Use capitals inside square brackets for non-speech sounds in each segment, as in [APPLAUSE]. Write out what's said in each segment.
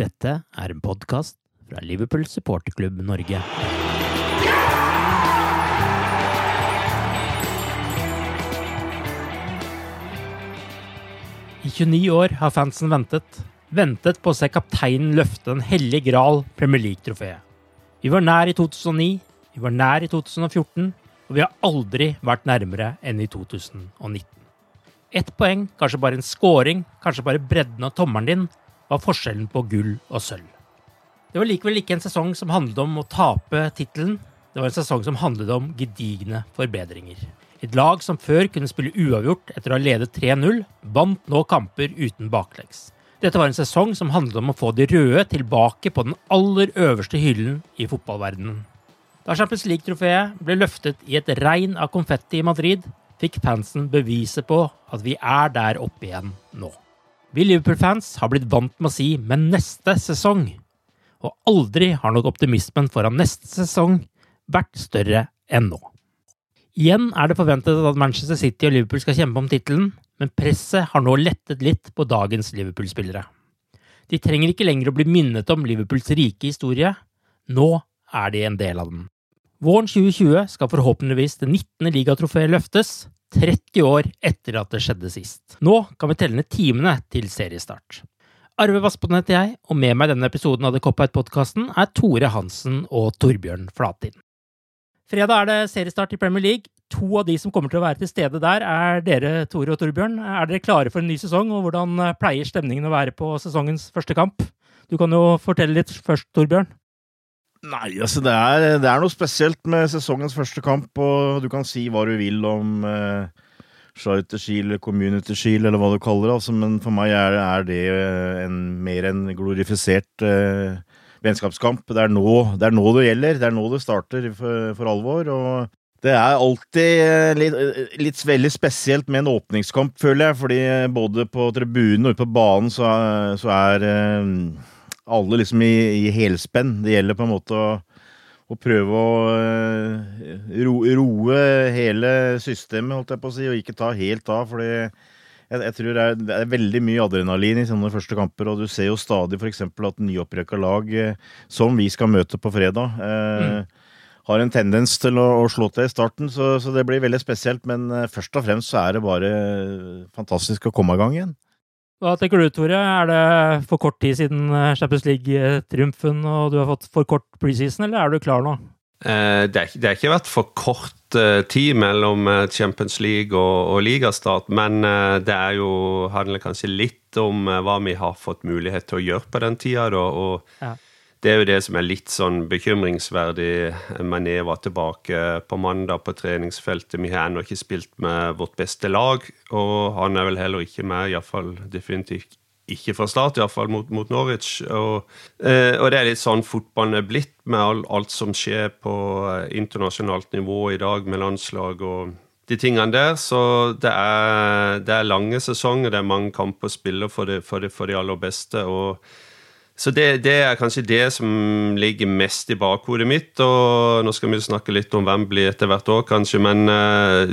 Dette er en podkast fra Liverpool supporterklubb Norge. I 29 år har fansen ventet. Ventet på å se kapteinen løfte den hellige gral Premier League-trofeet. Vi var nær i 2009, vi var nær i 2014, og vi har aldri vært nærmere enn i 2019. Ett poeng, kanskje bare en scoring, kanskje bare bredden av tommelen din, var forskjellen på gull og sølv. Det var likevel ikke en sesong som handlet om å tape tittelen. Det var en sesong som handlet om gedigne forbedringer. Et lag som før kunne spille uavgjort etter å ha ledet 3-0, vant nå kamper uten baklengs. Dette var en sesong som handlet om å få de røde tilbake på den aller øverste hyllen i fotballverdenen. Da Champions League-trofeet ble løftet i et regn av konfetti i Madrid, fikk fansen beviset på at vi er der oppe igjen nå. Vi Liverpool-fans har blitt vant med å si 'men neste sesong', og aldri har nok optimismen foran neste sesong vært større enn nå. Igjen er det forventet at Manchester City og Liverpool skal kjempe om tittelen, men presset har nå lettet litt på dagens Liverpool-spillere. De trenger ikke lenger å bli minnet om Liverpools rike historie. Nå er de en del av den. Våren 2020 skal forhåpentligvis det 19. ligatrofeet løftes, 30 år etter at det skjedde sist. Nå kan vi telle ned timene til seriestart. Arve Vassbotn heter jeg, og med meg i denne episoden av The Cop-Out-podkasten er Tore Hansen og Torbjørn Flatin. Fredag er det seriestart i Premier League. To av de som kommer til å være til stede der, er dere, Tore og Torbjørn. Er dere klare for en ny sesong, og hvordan pleier stemningen å være på sesongens første kamp? Du kan jo fortelle litt først, Torbjørn. Nei, altså det er, det er noe spesielt med sesongens første kamp, og du kan si hva du vil om eh, Charter Shield, Community Shield, eller hva du kaller det, altså, men for meg er, er det en, mer enn glorifisert eh, vennskapskamp. Det er, nå, det er nå det gjelder. Det er nå det starter for, for alvor. og det er alltid litt, litt, veldig spesielt med en åpningskamp, føler jeg. Fordi både på tribunen og ute på banen så, så er eh, alle liksom i, i helspenn. Det gjelder på en måte å, å prøve å eh, ro, roe hele systemet, holdt jeg på å si, og ikke ta helt av. fordi jeg, jeg tror det er, det er, veldig mye adrenalin i sånne første kamper, og du ser jo stadig f.eks. at nyopprykka lag, eh, som vi skal møte på fredag, eh, mm har en tendens til å, å slå til i starten, så, så, det blir veldig spesielt. Men uh, først og fremst så er det bare fantastisk å komme i gang igjen. Hva tenker du, Tore? Er det for kort tid siden eh, Champions League-triumfen og du har fått for kort preseason, eller er du klar nå? Eh, det, det har ikke vært for kort eh, tid mellom Champions League og, og ligastart, men det jo, handler kanskje litt om hva vi har fått mulighet til å gjøre på den tida. Og, og ja det er jo det som er litt sånn bekymringsverdig. Mané var tilbake på mandag på treningsfeltet. Vi har ennå ikke spilt med vårt beste lag, og han er vel heller ikke med, iallfall definitivt ikke fra start, iallfall mot, mot Norwich. Og, eh, og, det er litt sånn fotballen er blitt, med all, alt som skjer på internasjonalt nivå i dag, med landslag og de tingene der. Så det er, det er lange sesonger, det er mange kamper å spille for de, for de, for de aller beste. og så det, det, er kanskje det som ligger mest i bakhodet mitt. Og nå skal vi snakke litt om Wembley etter hvert år, kanskje, men uh,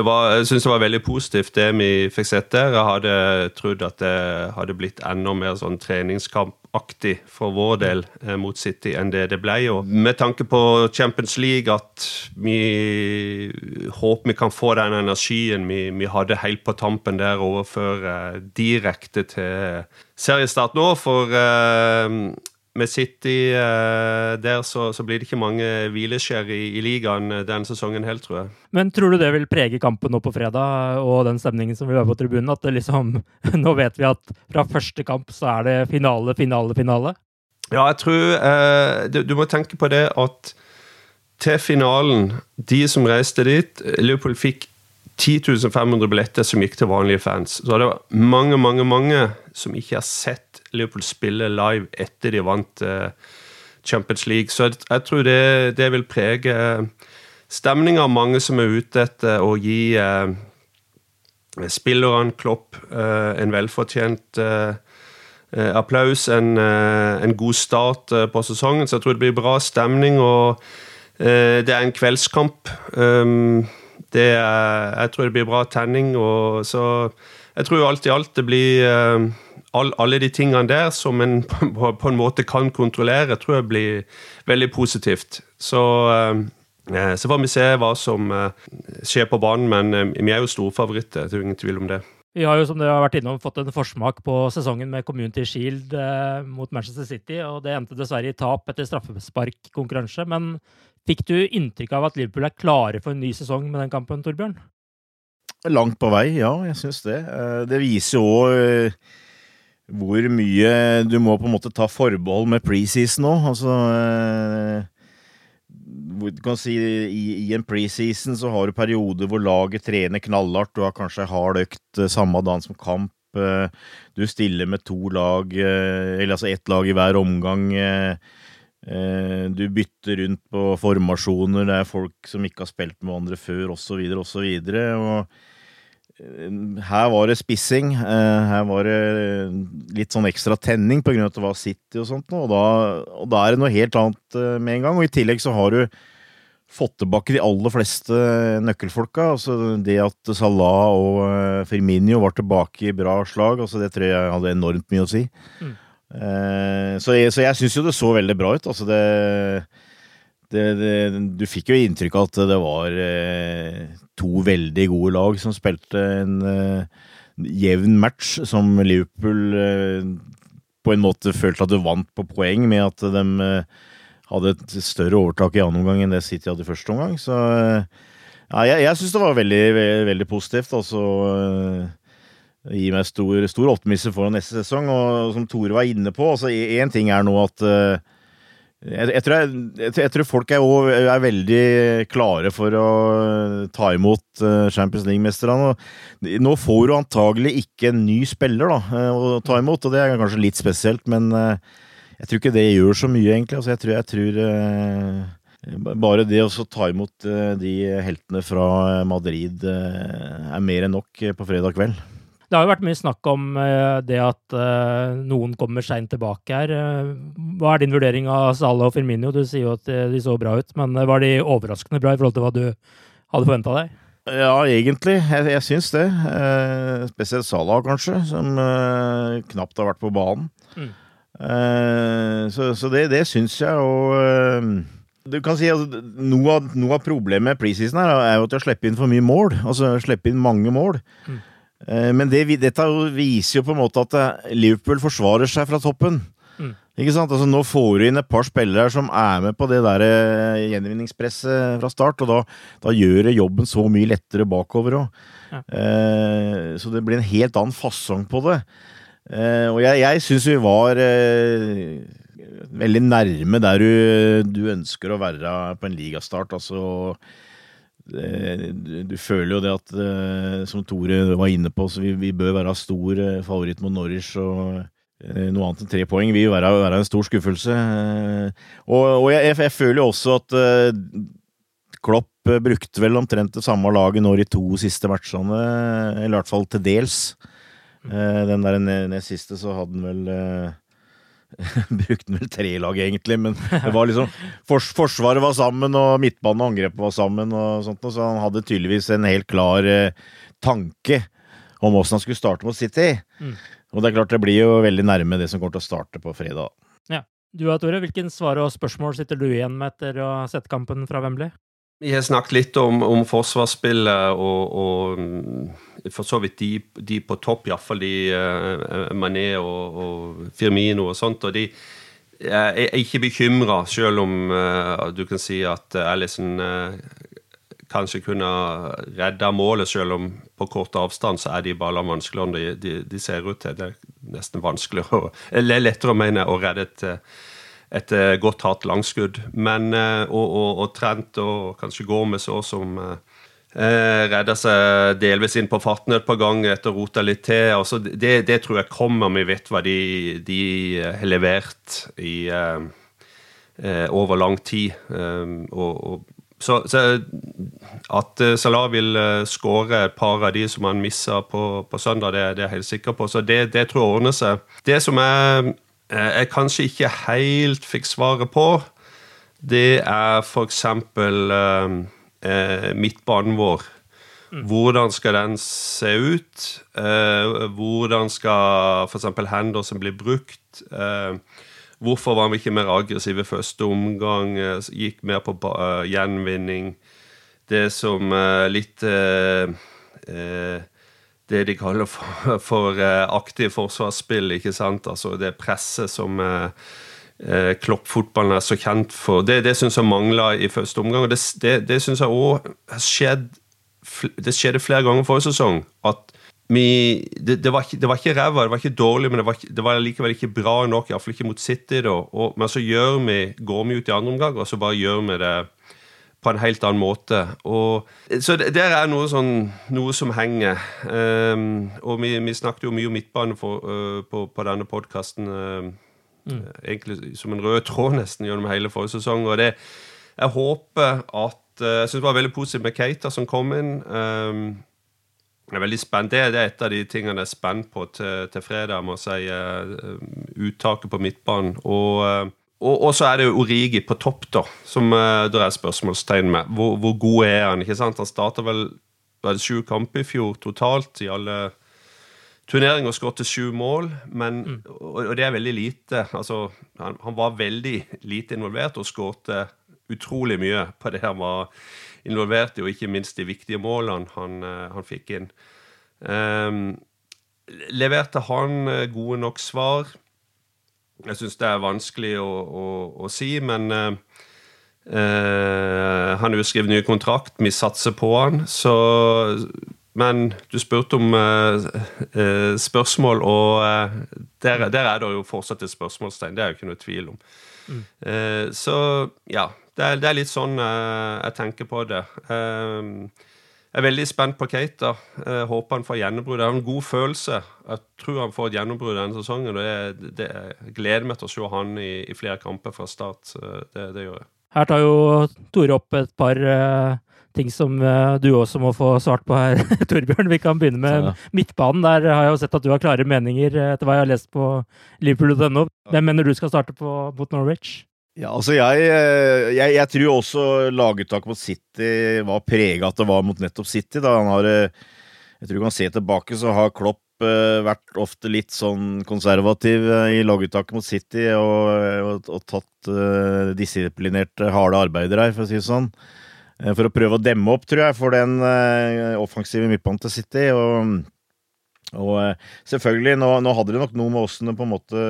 var, jeg syns det var veldig positivt det vi fikk sett der. Jeg hadde trodd at det hadde blitt enda mer sånn treningskamp aktig for vår del eh, mot City enn det det ble. Og med tanke på Champions League, at vi håper vi kan få den energien vi, vi hadde helt på tampen der, overføre eh, direkte til seriestart nå. For eh, med City eh, der, så, så, blir det ikke mange hvileskjær i, i ligaen eh, denne sesongen helt, tror jeg. Men tror du det vil prege kampen nå på fredag, og den stemningen som vil være på tribunen? At det liksom [LAUGHS] Nå vet vi at fra første kamp så er det finale, finale, finale? Ja, jeg tror eh, du, du, må tenke på det at til finalen, de som reiste dit Liverpool fikk 10 500 billetter som gikk til vanlige fans. Så det var mange, mange, mange som ikke har sett Liverpool spille live etter de vant uh, Champions League. Så jeg tror det, det vil prege stemninga av Mange som er ute etter å gi uh, spillerne Klopp uh, en velfortjent applaus, en, en, god start på sesongen. Så jeg tror det blir bra stemning. og det er en kveldskamp. Um, det, jeg tror det blir bra tenning. Og så jeg tror alt i alt det blir uh, all, Alle de tingene der som en [LAUGHS] på, på, en måte kan kontrollere, tror jeg blir veldig positivt. Så, uh, så får vi se hva som skjer på banen, men vi er jo storfavoritter. Det er jo ingen tvil om det. Vi har jo som dere har vært innom, fått en forsmak på sesongen med Community Shield eh, mot Manchester City, og det endte dessverre i tap etter straffesparkkonkurranse. Men Fikk du inntrykk av at Liverpool er klare for en ny sesong med den kampen, Torbjørn? Langt på vei, ja. Jeg syns det. Eh, det viser jo òg eh, hvor mye du må på en måte ta forbehold med preseason nå. Altså eh, du kan si i, i en preseason så har du perioder hvor laget trener knallhardt. Du har kanskje hard økt samme dagen som kamp. Du stiller med to lag, eller altså ett lag i hver omgang du bytter rundt på formasjoner, det er folk som ikke har spilt med hverandre før, osv., osv. Her var det spissing. Eh, her var det litt sånn ekstra tenning pga. at det var City og sånt, og da, og da er det noe helt annet eh, med en gang. Og i tillegg så har du fått tilbake de aller fleste nøkkelfolka. Altså det at Salah og Firminio var tilbake i bra slag, altså det tror jeg hadde enormt mye å si. Mm. Eh, så jeg, så jeg syns jo det så veldig bra ut. Altså det, det, det, Du fikk jo inntrykk av at det var eh, to veldig gode lag som spilte en eh, jevn match, som Liverpool på en måte følte at du vant på poeng, med at de hadde et større overtak i annen omgang enn det City hadde i første omgang. Så ja, jeg, jeg syns det var veldig, veldig, veldig positivt. Altså gir meg stor, stor optimisme for neste sesong. Og som Tore var inne på, altså ting er nå at uh, jeg, jeg, tror jeg, tror folk er, er, veldig klare for å ta imot uh, Champions League-mesterne. Nå får du antagelig ikke en ny spiller da, uh, å ta imot, og det er kanskje litt spesielt, men jeg tror ikke det gjør så mye, egentlig. Altså, jeg tror, jeg tror bare det å ta imot de heltene fra Madrid er mer enn nok på fredag kveld. Det har jo vært mye snakk om uh, det at uh, noen kommer seint tilbake her. Uh, hva er din vurdering av Salah og Firmino? Du sier jo at de så bra ut, men var de overraskende bra i forhold til hva du hadde forventa deg? Ja, egentlig. Jeg, jeg syns det. spesielt Salah, kanskje, som knapt har vært på banen. Mm. så, så, det, det syns jeg, og du kan si at altså, noe noe av problemet med preseason her er jo at de har sluppet inn for mye mål. Altså sluppet inn mange mål. Mm. Eh, men det, dette viser jo på en måte at eh, Liverpool forsvarer seg fra toppen. Mm. Ikke sant? Altså, nå får du inn et par spillere som er med på det der eh, gjenvinningspresset fra start, og da, da gjør det jobben så mye lettere bakover òg. Ja. Eh, så det blir en helt annen fasong på det. Eh, og jeg, jeg syns vi var eh, veldig nærme der du, du, ønsker å være på en ligastart. Altså du, du, føler jo det at, eh, som Tore var inne på, så vi, vi bør være stor eh, favoritt mot Norwich. og eh, noe annet enn tre poeng vil være, være, en stor skuffelse. Og, og jeg, jeg, føler jo også at Klopp brukte vel omtrent det samme laget nå de to siste matchene, eller i hvert fall til dels. Den der nest siste så hadde han vel [LAUGHS] Brukte vel tre lag, egentlig, men det var liksom fors Forsvaret var sammen, og midtbanen og angrepet var sammen, og sånt, så han hadde tydeligvis en helt klar eh, tanke om åssen han skulle starte mot City. Mm. Og det er klart, det blir jo veldig nærme det som kommer til å starte på fredag. Ja. Du Tore, hvilken svar og spørsmål sitter du igjen med etter å ha sett kampen fra Wembley? Vi har snakket litt om, om forsvarsspillet og, og, for så vidt de, de på topp, iallfall de uh, Mané og, og, Firmino og sånt. og de jeg er ikke bekymra, selv om uh, du kan si at Alison uh, kanskje kunne redde målet, selv om på kort avstand så er de ballene vanskeligere enn de, de, de, ser ut til. Det er nesten vanskeligere, eller lettere å jeg, å redde et et eh, godt hatt langskudd. Men, eh, og, og, og Trent og kanskje Gormes òg, som eh, redda seg delvis inn på farten et par ganger etter å rota litt til. Altså, det, det, tror jeg kommer. Vi vet hva de, de har levert i eh, over lang tid. Um, og, og så, så, at Salah vil skåre et par av de som han missa på, på, søndag, det, det, er jeg helt sikker på. Så det, det tror jeg ordner seg. Det som er Eh, jeg kanskje ikke helt fikk svaret på, det er f.eks. Eh, eh, midtbanen vår. Mm. Hvordan skal den se ut? Eh, hvordan skal f.eks. Henderson bli brukt? Eh, hvorfor var vi ikke mer aggressive i første omgang? Eh, gikk mer på gjenvinning? Det som litt eh, det de kaller for, [LAUGHS] for uh, aktiv forsvarsspill. ikke sant? Altså Det presset som eh, uh, Klopp-fotballen er så kjent for. Det, det syns jeg mangla i første omgang. og Det, det, det syns jeg òg Det skjedde flere ganger forrige sesong. at vi, det, det, var ikke, det ikke ræva, det var ikke dårlig, men det var, det var likevel ikke bra nok. Iallfall ikke mot City. da, og, Men så gjør vi, går vi ut i andre omgang, og så bare gjør vi det på en helt annen måte. Og, så der er noe, sånn, noe som henger. Um, og vi, vi, snakket jo mye om midtbane for, uh, på, på, denne podkasten. Uh, mm. Egentlig som en rød tråd nesten gjennom hele forrige sesong. Og det, jeg håper at uh, Jeg syns det var veldig positivt med Keita som kom inn. Um, jeg er veldig spent. Det, det, er et av de tingene jeg er spent på til, til fredag, må jeg si. uttaket på midtbanen. Og og, så er det jo Origi på topp, da, som uh, det er spørsmålstegn med. Hvor, hvor, god er han? ikke sant? Han starta vel det sju kamper i fjor totalt i alle turneringer og skåret sju mål. Men, mm. og, og, det er veldig lite. Altså, han, han var veldig lite involvert og skåret utrolig mye på det han var involvert i, og ikke minst de viktige målene han, han fikk inn. Um, leverte han gode nok svar? Jeg syns det er vanskelig å, å, å si, men uh, han har jo skrevet ny kontrakt. Vi satser på han. Så Men du spurte om eh, spørsmål, og der, der, er det jo fortsatt et spørsmålstegn. Det er jo ikke noe tvil om. Mm. så ja. Det er, det er, litt sånn jeg tenker på det. Uh, jeg er veldig spent på Keita. Jeg håper han får gjennombrudd. Jeg har en god følelse. Jeg tror han får et gjennombrudd denne sesongen. og det, det, Jeg gleder meg til å se han i, i flere kamper fra start. Det, det, gjør jeg. Her tar jo Tore opp et par uh, ting som uh, du også må få svart på her, [LAUGHS] Torbjørn. Vi kan begynne med ja. midtbanen. Der har jeg jo sett at du har klare meninger eh, etter hva jeg har lest på liverpool.no. Hvem mener du skal starte på, mot Norwich? Ja, altså jeg, eh, jeg, jeg tror også laguttaket mot City var prega at det var mot nettopp City. Da han har eh, Jeg tror du kan se tilbake, så har Klopp eh, vært ofte litt sånn konservativ i laguttaket mot City og, og, og tatt uh, disiplinerte, harde arbeidere her, for å si det sånn. For å prøve å demme opp, tror jeg, for den uh, offensive midtbanen til City. og og eh, selvfølgelig, nå, nå, hadde det nok noe med åssen det på en måte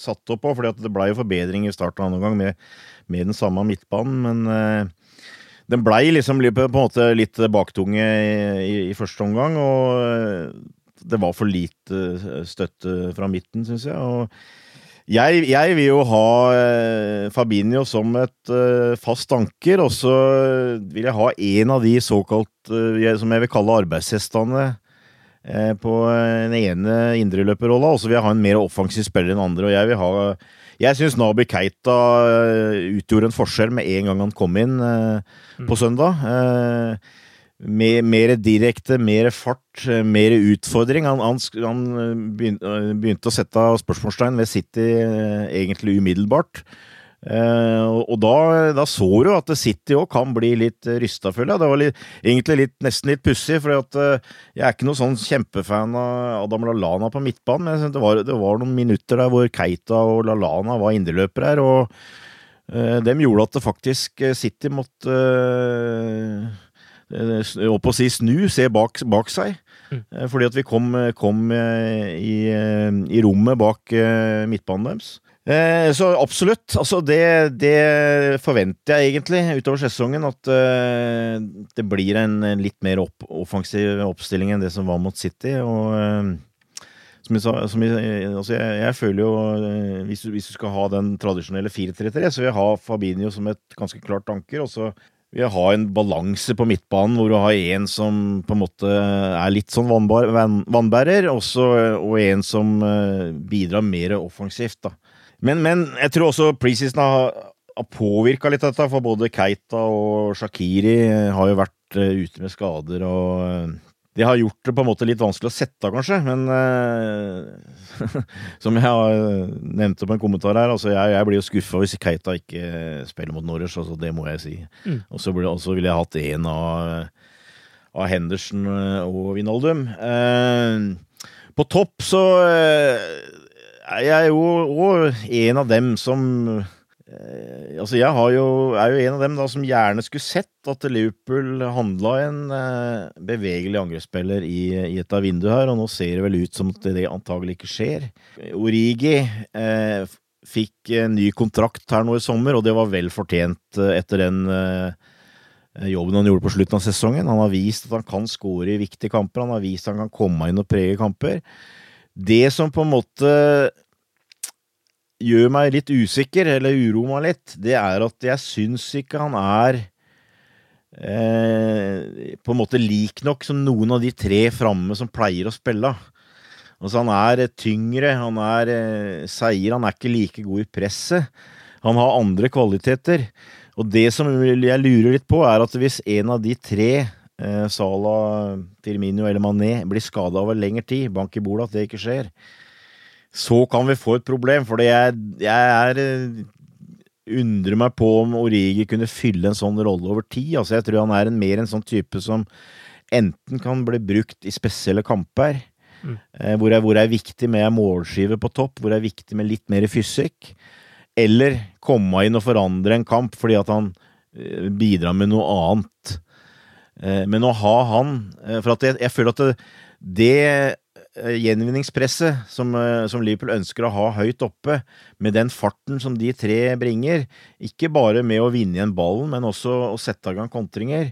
satt opp på, fordi det ble jo forbedring i starten av andre gang med, med, den samme midtbanen, men uh, den blei liksom på en måte litt baktunge i, i, i, første omgang, og det var for lite støtte fra midten, syns jeg. og jeg, jeg, vil jo ha Fabinho som et fast anker, og så vil jeg ha en av de såkalt, som jeg vil kalle arbeidshestene Eh, på den ene indreløperrolla, og så vil jeg ha en mer offensiv spiller enn andre. Og jeg vil ha jeg syns Nabi Keita utgjorde en forskjell med en gang han kom inn på søndag. Mer, mer, direkte, mer fart, mer utfordring. Han, han, han begynte å sette spørsmålstegn ved City egentlig umiddelbart. Uh, og da, da, så du at City òg kan bli litt rysta, føler jeg. Det var litt, egentlig litt, nesten litt pussig, for uh, jeg er ikke noen sånn kjempefan av Adam Lallana på midtbanen, men det var, det var, noen minutter der hvor Keita og Lallana var indreløpere her, og uh, dem gjorde at det faktisk City måtte uh, å si snu, se bak, bak seg. Mm. Fordi at vi kom, kom i, i, rommet bak midtbanen deres. Eh, så absolutt. Altså det, det, forventer jeg egentlig utover sesongen. At eh, det blir en, litt mer opp, offensiv oppstilling enn det som var mot City. Og eh, som jeg sa, som jeg, altså jeg, jeg, føler jo hvis du, hvis du, skal ha den tradisjonelle 4-3-3, så vil jeg ha Fabinho som et ganske klart anker. Og så vil jeg ha en balanse på midtbanen hvor du har en som på en måte er litt sånn vannbærer, også, og en som bidrar mer offensivt. da. Men, men jeg tror også preseason har, har påvirka litt dette, for både Keita og Shakiri har jo vært uh, ute med skader og de det har gjort det på en måte litt vanskelig å sette kanskje, men uh, [LAUGHS] som jeg har nevnte på en kommentar her, altså jeg, jeg blir jo skuffa hvis Keita ikke spiller mot Norwich, altså det må jeg si. Mm. Og så ville jeg hatt en av, av Henderson og Vinaldum. Uh, på topp så uh, jeg er jo òg en av dem som eh, Altså, jeg jo, er jo en av dem da som gjerne skulle sett at Liverpool handla en eh, bevegelig angrepsspiller i, i, et av vinduene her, og nå ser det vel ut som at det antagelig ikke skjer. Origi eh, fikk ny kontrakt her nå i sommer, og det var vel fortjent eh, etter den eh, jobben han gjorde på slutten av sesongen. Han har vist at han kan skåre i viktige kamper, han har vist at han kan komme inn og prege kamper. Det som på en måte gjør meg litt usikker, eller uroer meg litt, det er at jeg syns ikke han er eh, på en måte lik nok som noen av de tre framme som pleier å spille. Altså, han er tyngre, han er eh, seier, han er ikke like god i presset. Han har andre kvaliteter. Og det som jeg lurer litt på, er at hvis en av de tre eh, Sala, Firmino eller Mané blir skada over lengre tid, bank i bordet at det ikke skjer, så kan vi få et problem. For jeg, jeg er eh, undrer meg på om Origi kunne fylle en sånn rolle over tid. Altså, jeg tror han er en, mer en sånn type som enten kan bli brukt i spesielle kamper, mm. eh, hvor, jeg, hvor er viktig med målskive på topp, hvor er viktig med litt mer fysikk, eller komme inn og forandre en kamp fordi at han eh, bidrar med noe annet. Eh, men å ha han eh, For jeg, jeg føler at det, det eh, gjenvinningspresset som, som, Liverpool ønsker å ha høyt oppe, med den farten som de tre bringer, ikke bare med å vinne igjen ballen, men også å sette i gang kontringer,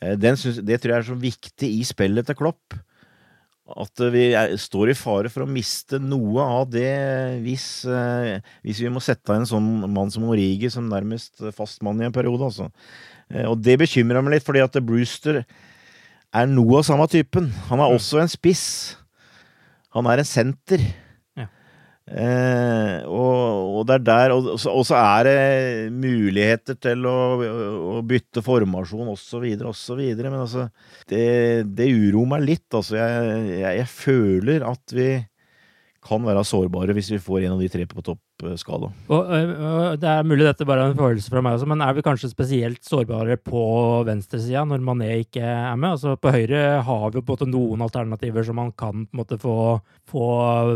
synes, det tror jeg er så viktig i spillet til Klopp. At vi er, står i fare for å miste noe av det hvis, hvis vi må sette av en sånn mann som Origi som nærmest fast mann i en periode. Altså. Eh, og det bekymrer meg litt, fordi at Brewster er noe av samme typen. Han er mm. også en spiss. Han er en senter. Ja. Eh, og, og, det er der Og, og så er det muligheter til å, å bytte formasjon osv., osv. Men altså, det, det uroer meg litt. Altså, jeg, jeg, jeg føler at vi kan være sårbare hvis vi får en av de tre på toppskala. Det er mulig dette bare er en følelse fra meg også, men er vi kanskje spesielt sårbare på venstresida når Mané ikke er med? Altså På høyre har vi på en noen alternativer som man kan på en måte få, få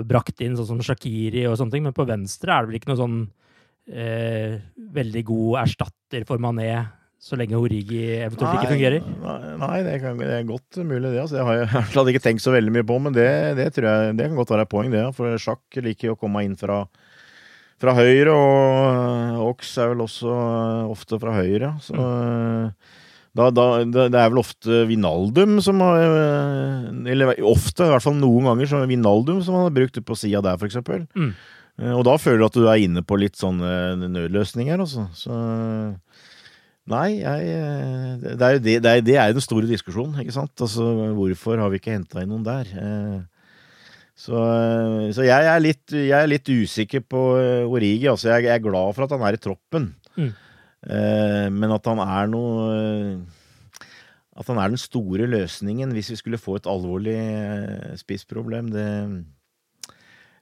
brakt inn, sånn som Shakiri og sånne ting, men på venstre er det vel ikke noe sånn eh, veldig god erstatter for Mané så lenge Origi eventuelt nei, ikke fungerer? Nei, det, kan, det, er godt mulig, det. Altså, jeg har jeg [LAUGHS] hadde ikke tenkt så veldig mye på, men det, det, tror jeg det kan godt være et poeng, det. For sjakk liker jo å komme inn fra, fra høyre, og Ox er vel også ofte fra høyre. Så mm. da, da, det er vel ofte Vinaldum som har Eller ofte, i hvert fall noen ganger, så Vinaldum som har brukt på sida der, f.eks. Mm. Eh, og da føler du at du er inne på litt sånne nødløsninger, altså. Så Nei, jeg, eh, det, er jo det, det, er, det er den store diskusjonen, ikke sant. Altså, hvorfor har vi ikke henta inn noen der? Eh, Så, så jeg, er litt, jeg, er litt, usikker på Origi. Altså, jeg, jeg, er glad for at han er i troppen. Mm. Eh, men at han er noe At han er den store løsningen hvis vi skulle få et alvorlig spissproblem, det,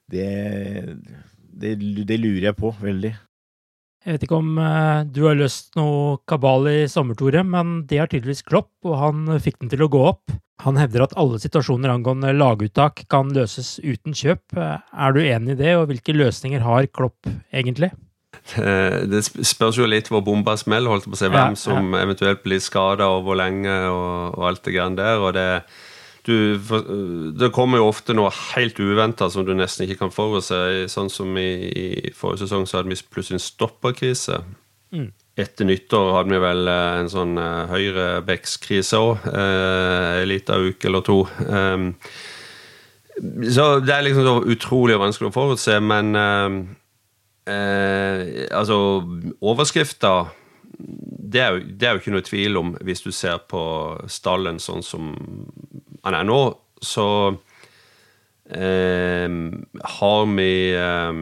det, det, det lurer jeg på veldig. Jeg vet ikke om uh, du har løst noe kabal i sommer, Tore, men det har tydeligvis Klopp, og han fikk den til å gå opp. Han hevder at alle situasjoner angående laguttak kan løses uten kjøp. Er du enig i det, og hvilke løsninger har Klopp egentlig? Det spørs jo litt hvor bomba smeller, holdt på å si. Hvem ja, ja. som eventuelt blir skada, og hvor lenge, og, og alt det greiene der. og det du, det kommer jo ofte noe helt uventa som du nesten ikke kan forutse. Sånn som i, i forrige sesong så hadde vi plutselig en stopperkrise. Mm. Etter nyttår hadde vi vel eh, en sånn uh, høyrebekkskrise òg. Uh, en liten uke eller to. Um, så det er liksom så utrolig vanskelig å forutse, men eh, eh, Altså, overskrifter det er, jo, det er, jo, ikke noe tvil om, hvis du ser på stallen sånn som han er nå, så eh, har vi eh,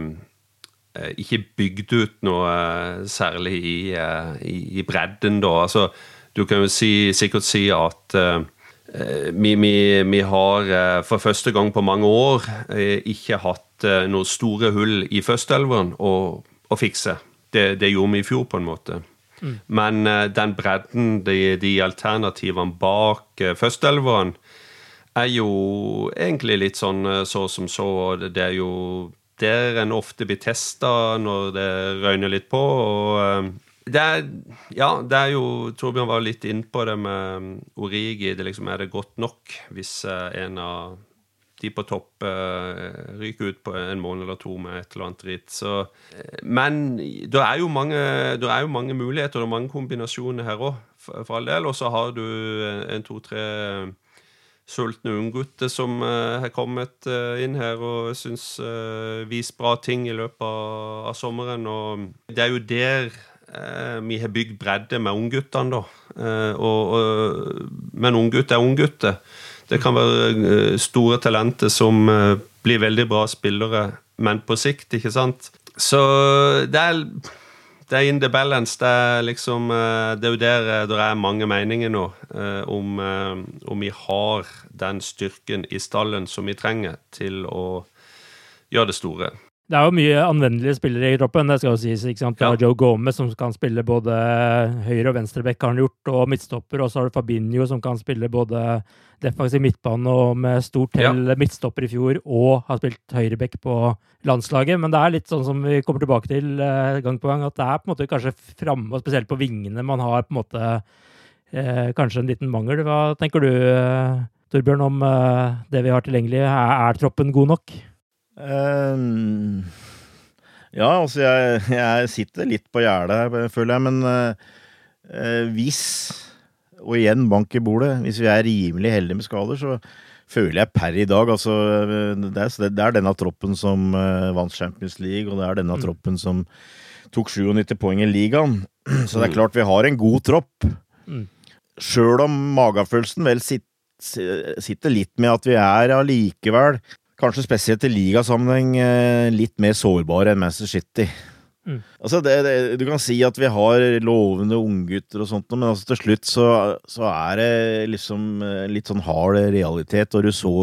ikke bygd ut noe særlig i, eh, i, i, bredden, da. Altså, du kan jo si, sikkert si at eh, vi, vi, vi, har eh, for første gang på mange år ikke hatt noen store hull i førsteelveren å, å fikse. Det, det gjorde vi i fjor, på en måte. Mm. Men den bredden, de, de alternativene bak førsteelveren, er jo egentlig litt sånn uh, så som så. og Det er jo der en ofte blir testa når det røyner litt på. og det er, ja, det er jo Torbjørn var litt innpå det med Origi. Det liksom, er det godt nok hvis en av de på topp ryker ut på en måned eller to med et eller annet dritt. Så, men det er, mange, det er, jo mange, muligheter og mange kombinasjoner her òg, for, for, all del. Og så har du en to-tre sultne unggutter som uh, har kommet inn her og syns vist bra ting i løpet av, sommeren. Og det er jo der vi har bygd bredde med ungguttene, da. Og, og, men unggutt er unggutter. Det kan være eh, store talenter som eh, blir veldig bra spillere, men på sikt, ikke sant. Så det er det er in the balance. Det er liksom eh, Det er jo der det er mange meninger nå om, om vi har den styrken i stallen som vi trenger til å gjøre det store. Det er jo mye anvendelige spillere i troppen, det skal jo sies. ikke sant? Du har Joe Gomez, som kan spille både høyre- og venstreback, har han gjort, og midtstopper. Og så har du Fabinho, som kan spille både defensiv midtbane og med stort hell ja. midtstopper i fjor, og har spilt høyreback på landslaget. Men det er litt sånn som vi kommer tilbake til eh, gang på gang, at det er på en måte kanskje framme, og spesielt på vingene, man har på en måte eh, kanskje en liten mangel. Hva tenker du, eh, Torbjørn, om eh, det vi har tilgjengelig? Er, er troppen god nok? Um, ja, altså jeg, jeg, sitter litt på gjerdet, føler jeg. Men eh, hvis, og igjen bank i bordet, hvis vi er rimelig heldige med skader, så føler jeg per i dag altså Det er, det er denne troppen som uh, vant Champions League, og det er denne mm. troppen som tok 97 poeng i ligaen. [CLEARS THROAT] Så det er mm. klart vi har en god tropp. Mm. Sjøl om magefølelsen vel sitter litt med at vi er allikevel kanskje spesielt i ligasammenheng, eh, litt mer sårbare enn Manchester City. Mm. Altså det, det, du kan si at vi har lovende unggutter og sånt, men altså til slutt så, så, er det liksom eh, litt sånn hard realitet. Og du så,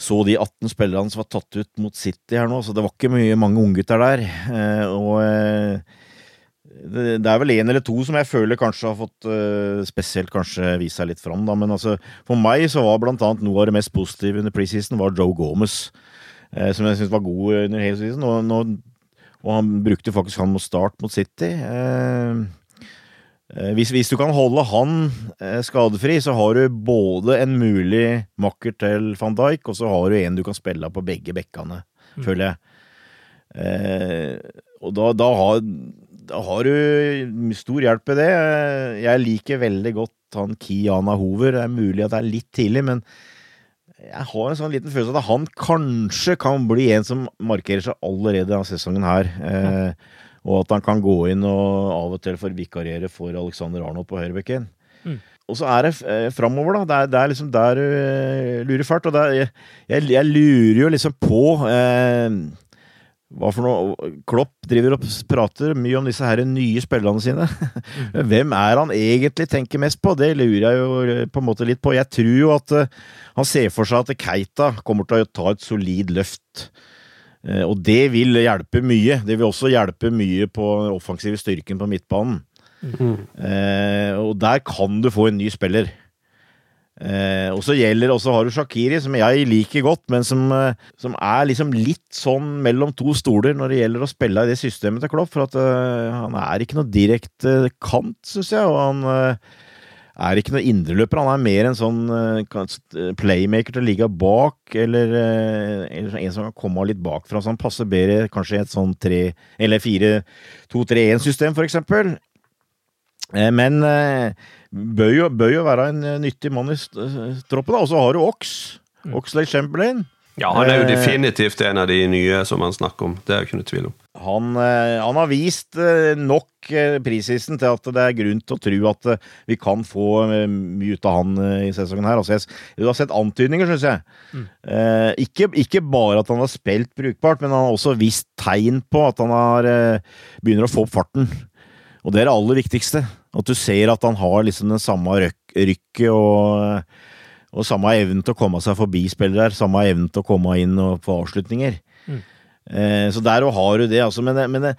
så de 18 spillerne som var tatt ut mot City her nå, så det var ikke mye mange unggutter der. Eh, og det er vel én eller to som jeg føler kanskje har fått spesielt kanskje vist seg litt fram, da. Men altså, for meg så var blant annet noe av det mest positive under preseason var Joe Gomez. Som jeg syntes var god under hele season. Og, og, og, han brukte faktisk han mot start mot City. Uh, hvis, hvis, du kan holde han skadefri, så har du både en mulig makker til van Dijk, og så har du en du kan spille på begge bekkene, mm. føler jeg. og da, da har da har du stor hjelp i det. Jeg liker veldig godt han Kiana Hover. Det er mulig at det er litt tidlig, men jeg har en sånn liten følelse av at han kanskje kan bli en som markerer seg allerede denne sesongen her. Eh, og at han kan gå inn og av og til forvikarere for Alexander Arnold på høyrebekken. Mm. og så er det eh, framover, da. Det er, det er liksom der du uh, lurer fælt. Og er, jeg, jeg, lurer jo liksom på eh, hva for noe Klopp driver og prater mye om disse her nye spillerne sine. [LAUGHS] Hvem er han egentlig tenker mest på? Det lurer jeg jo eh, på en måte litt på. Jeg tror jo at uh, han ser for seg at Keita kommer til å ta et solid løft. Uh, og det vil hjelpe mye. Det vil også hjelpe mye på den offensive styrken på midtbanen. Mm. Eh, og der kan du få en ny spiller. Eh, og så gjelder også har du Shakiri, som jeg liker godt, men som, eh, som, er liksom litt sånn mellom to stoler når det gjelder å spille i det systemet til Klopp. For at uh, han er ikke noe direkte kant, syns jeg. Og han uh, er ikke noe indreløper. Han er mer en sånn playmaker til å ligge bak, eller, eller, en som kan komme litt bakfra. Så han passer bedre kanskje i et sånn tre- eller 4-2-3-1-system, for eksempel. Eh, men eh, bør jo, bør jo være en eh, nyttig mann i troppen. Og så har du Ox. Oxley Oxlade Chamberlain. Ja, han er jo definitivt en av de nye som han snakker om. Det er jo ikke noe tvil om. Han, han har vist nok prisisen til at det er grunn til å tro at vi kan få mye ut av han i sesongen her. Altså, du har sett antydninger, syns jeg. Mm. Eh, ikke, ikke, bare at han har spilt brukbart, men han har også vist tegn på at han har, begynner å få opp farten. Og det er det aller viktigste. At du ser at han har liksom den samme rykket og, og samme evnen til å komme seg forbi spillere. Samme evnen til å komme inn og få avslutninger. Mm. Eh, så der har du det, altså. Men, men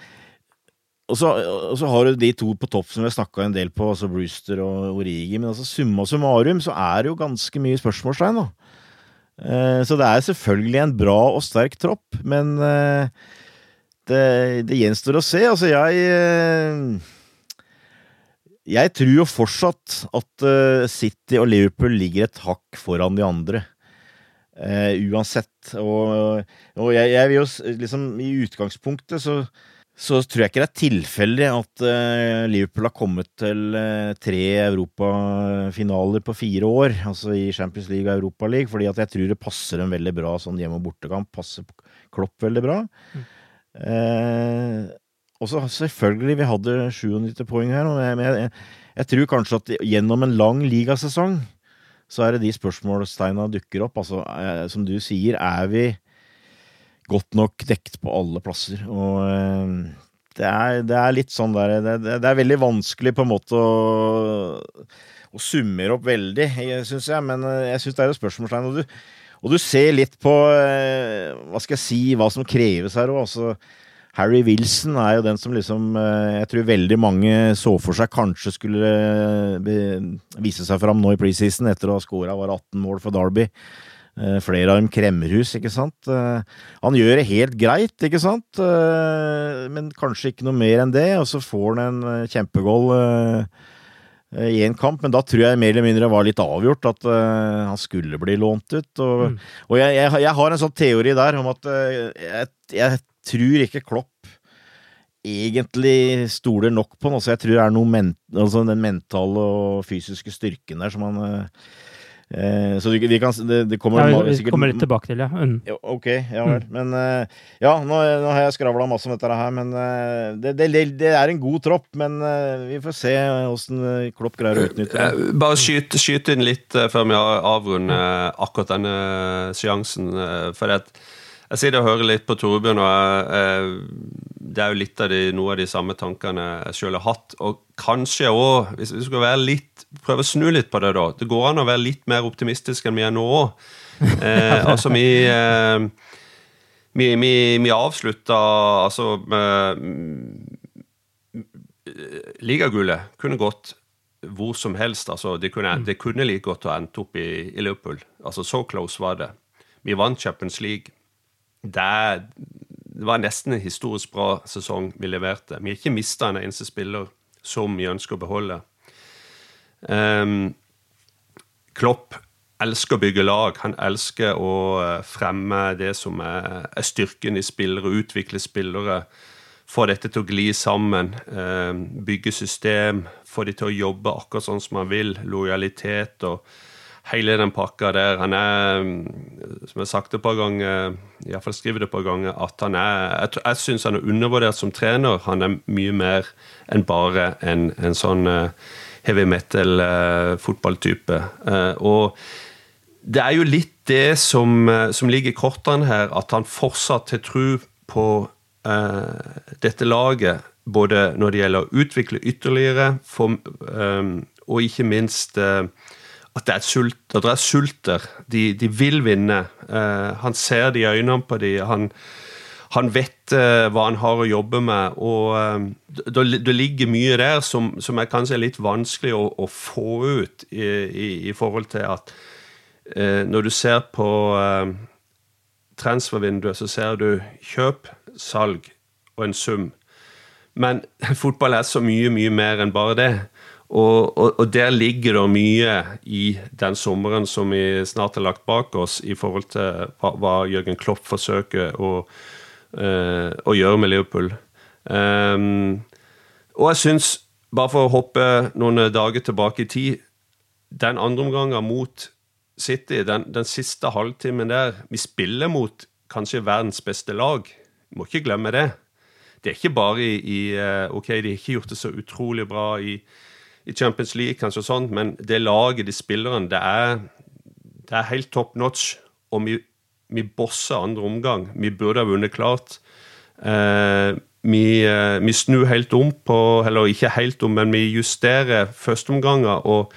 og så, og så, har du de to på topp som vi har snakka en del på, altså Brewster og Origi. Men altså summa summarum så er det jo ganske mye spørsmålstegn. Eh, så det er selvfølgelig en bra og sterk tropp, men eh, det, det, gjenstår å se. Altså, jeg eh, jeg tror jo fortsatt at uh, City og Liverpool ligger et hakk foran de andre. Uh, uansett. Og, og jeg, jeg, vil jo liksom I utgangspunktet så, så tror jeg ikke det er tilfeldig at uh, Liverpool har kommet til tre europafinaler på fire år. Altså i Champions League og Europa League. Fordi at jeg tror det passer dem veldig bra sånn hjemme- og bortekamp. Passer Klopp veldig bra. Mm. Og så selvfølgelig, vi hadde 97 poeng her, men jeg, jeg, jeg, tror kanskje at gjennom en lang ligasesong så er det de spørsmålstegna dukker opp. Altså, eh, som du sier, er vi godt nok dekt på alle plasser? Og eh, det er, det er litt sånn der det, det, er veldig vanskelig på en måte å, å summere opp veldig, syns jeg, men eh, jeg syns det er et spørsmålstegn. Og du, og du ser litt på hva skal jeg si, hva som kreves her òg. Altså, Harry Wilson er jo den som liksom eh, Jeg tror veldig mange så for seg kanskje skulle eh, vise seg fram nå i preseason etter å ha scora 18 mål for Derby. Eh, flere av dem kremmerhus, ikke sant. Han gjør det helt greit, ikke sant, men kanskje ikke noe mer enn det. Og så får han en kjempegoal i en kamp, men da tror jeg mer eller mindre var litt avgjort at uh, han skulle bli lånt ut. Og, mm. og jeg, jeg, jeg, har en sånn teori der om at uh, jeg, jeg, tror ikke Klopp egentlig stoler nok på han. Altså, jeg tror det er noe men, altså den mentale og fysiske styrken der som han eh, eh Så vi kan det, det kommer ja, Vi sikkert, kommer litt tilbake til, ja. Mm. ok, ja vel. Mm. Men eh, ja, nå, nå, har jeg skravla masse om dette her, men eh, det, det, det, er en god tropp. Men eh, vi får se åssen Klopp greier å utnytte det. Bare skyt, skyt inn litt før vi avrunder akkurat denne seansen. for det at jeg sitter og hører litt på Torbjørn, og jeg, det er jo litt av de, noe av de samme tankene jeg sjøl har hatt. Og kanskje òg, hvis vi skal være litt, prøve å snu litt på det, da Det går an å være litt mer optimistisk enn vi er nå òg. Eh, [LAUGHS] altså, vi, eh, vi, vi, vi avslutta altså Ligagullet kunne gått hvor som helst. altså Det kunne, det kunne like godt ha endt opp i, i Liverpool. Altså Så close var det. Vi vant Champions League det, det var nesten en historisk bra sesong vi leverte. Vi har ikke mista en eneste spiller som vi ønsker å beholde. Um, Klopp elsker å bygge lag. Han elsker å eh, fremme det som er, er styrken i spillere, utvikle spillere. Få dette til å gli sammen. Um, bygge system. Få de til å jobbe akkurat sånn som han vil. Lojalitet og hele den pakka der. Han er, som jeg har sagt et par ganger, iallfall skriver det et par ganger, at han er Jeg, jeg syns han er undervurdert som trener. Han er mye mer enn bare en, en sånn uh, heavy metal-fotballtype. og det er jo litt det som, som, ligger i kortene her, at han fortsatt har tro på dette laget. Både når det gjelder å utvikle ytterligere, for, og ikke minst at det er, sult, at det er sulter. De, de, vil vinne. han ser det i øynene på dem. Han, han vet uh, hva han har å jobbe med, og uh, det, ligger mye der som, som, er kanskje litt vanskelig å, å få ut i, i, i, forhold til at uh, når du ser på transfervinduet, så ser du kjøp, salg og en sum. Men [LAUGHS] fotball er så mye, mye mer enn bare det. Og, og, og, der ligger det mye i den sommeren som vi snart har lagt bak oss, i forhold til hva, hva Jørgen Klopp forsøker å Eh, å gjøre med Liverpool. Um, og jeg syns, bare for å hoppe noen dager tilbake i tid Den andre omgangen mot City, den, den siste halvtimen der Vi spiller mot kanskje verdens beste lag. Vi må ikke glemme det. Det er ikke bare i, i eh, Ok, de har ikke gjort det så utrolig bra i, i Champions League, kanskje sånn, men det laget, de spillerne, det er, det er helt top notch. Og vi vi bosser andre omgang. Vi burde ha vunnet klart. Eh, vi, eh, vi, snur helt om på Eller ikke helt om, men vi justerer førsteomganger og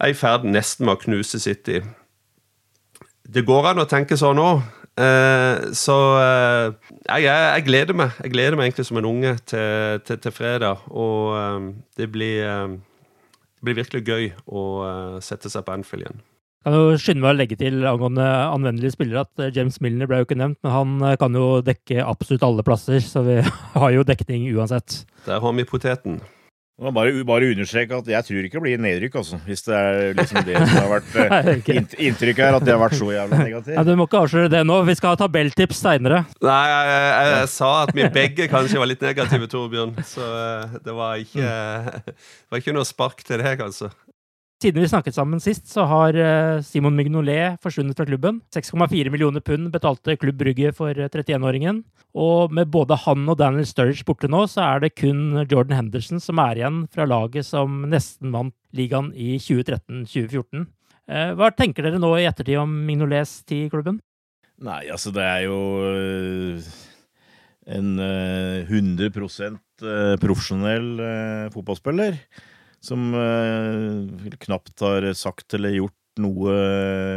er i ferd nesten med å knuse City. Det går an å tenke sånn òg. Eh, så eh, jeg, jeg, gleder meg. Jeg gleder meg egentlig som en unge til, til, til fredag. Og eh, det blir, eh, blir virkelig gøy å sette seg på Anfield igjen. Kan jo skynde meg å legge til angående anvendelige spillere at eh, James Milner ble jo ikke nevnt, men han eh, kan jo dekke absolutt alle plasser, så vi [LAUGHS] har jo dekning uansett. Der har vi poteten. Bare, bare understreke at jeg tror ikke det blir nedrykk, altså. Hvis det er liksom det som har vært [LAUGHS] uh, inntrykket her, at det har vært så jævla negativt. Ja, du må ikke avsløre det nå. Vi skal ha tabelltips seinere. Nei, jeg, jeg, jeg, sa at vi begge [LAUGHS] kanskje var litt negative, Torbjørn. Så uh, det var ikke, [LAUGHS] det var ikke noe spark til deg, altså. Siden vi snakket sammen sist, så har eh, Simon Mignolet forsvunnet fra klubben. 6,4 millioner pund betalte Klubb Brygge for 31-åringen. Eh, og med både han og Daniel Sturridge borte nå, så er det kun Jordan Henderson som er igjen fra laget som nesten vant ligaen i 2013-2014. Eh, hva tenker dere nå i ettertid om Mignolets tid i klubben? Nei, altså det er jo en 100% profesjonell fotballspiller som eh, knapt har sagt eller gjort noe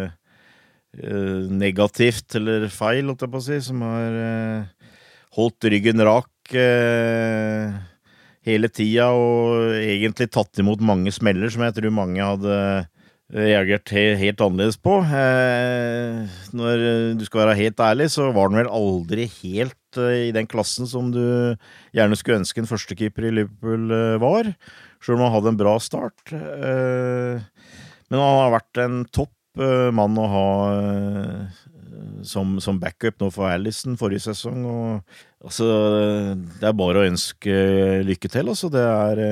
eh, negativt eller feil, holdt jeg på å si, som har eh, holdt ryggen rak hele tida og egentlig tatt imot mange smeller som jeg tror mange hadde reagert helt annerledes på. Når du skal være helt ærlig, så var han vel aldri helt i den klassen som du gjerne skulle ønske en førstekeeper i Liverpool var. Sjøl om han hadde en bra start. Eh, men han har vært en topp eh, mann å ha eh, som, som backup nå for Alison forrige sesong. Og, altså, det er bare å ønske lykke til. Altså, er,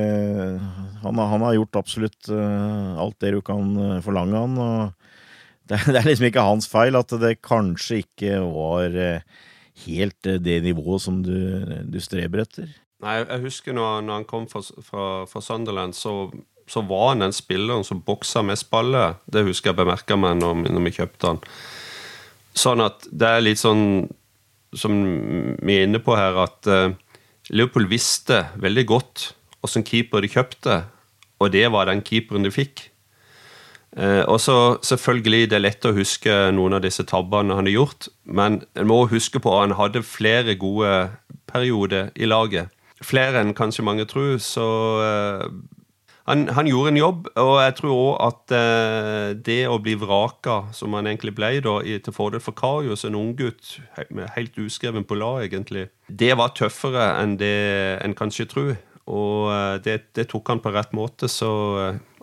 han, han, har gjort absolutt alt det du kan forlange han. og [LAUGHS] det, det er liksom ikke hans feil at det kanskje ikke var helt det nivået som du, du streber etter. Nei, jeg husker når, når han kom fra, fra, fra Sunderland, så, så, var han den spilleren som boksa mest baller. Det husker jeg bemerka meg når, når, vi kjøpte han. Sånn at det er litt sånn som vi er inne på her, at uh, Liverpool visste veldig godt åssen keeper de kjøpte, og det var den keeperen de fikk. Uh, og så selvfølgelig, Det er lett å huske noen av disse tabbene han har gjort, men en må huske på at han hadde flere gode perioder i laget flere enn kanskje mange tror. Så uh, han, han, gjorde en jobb, og jeg tror òg at uh, det å bli vraka, som han egentlig ble, da, i, til fordel for Karius, en unggutt helt uskreven på la, egentlig, det var tøffere enn det en kanskje tror. Og uh, det, det, tok han på rett måte, så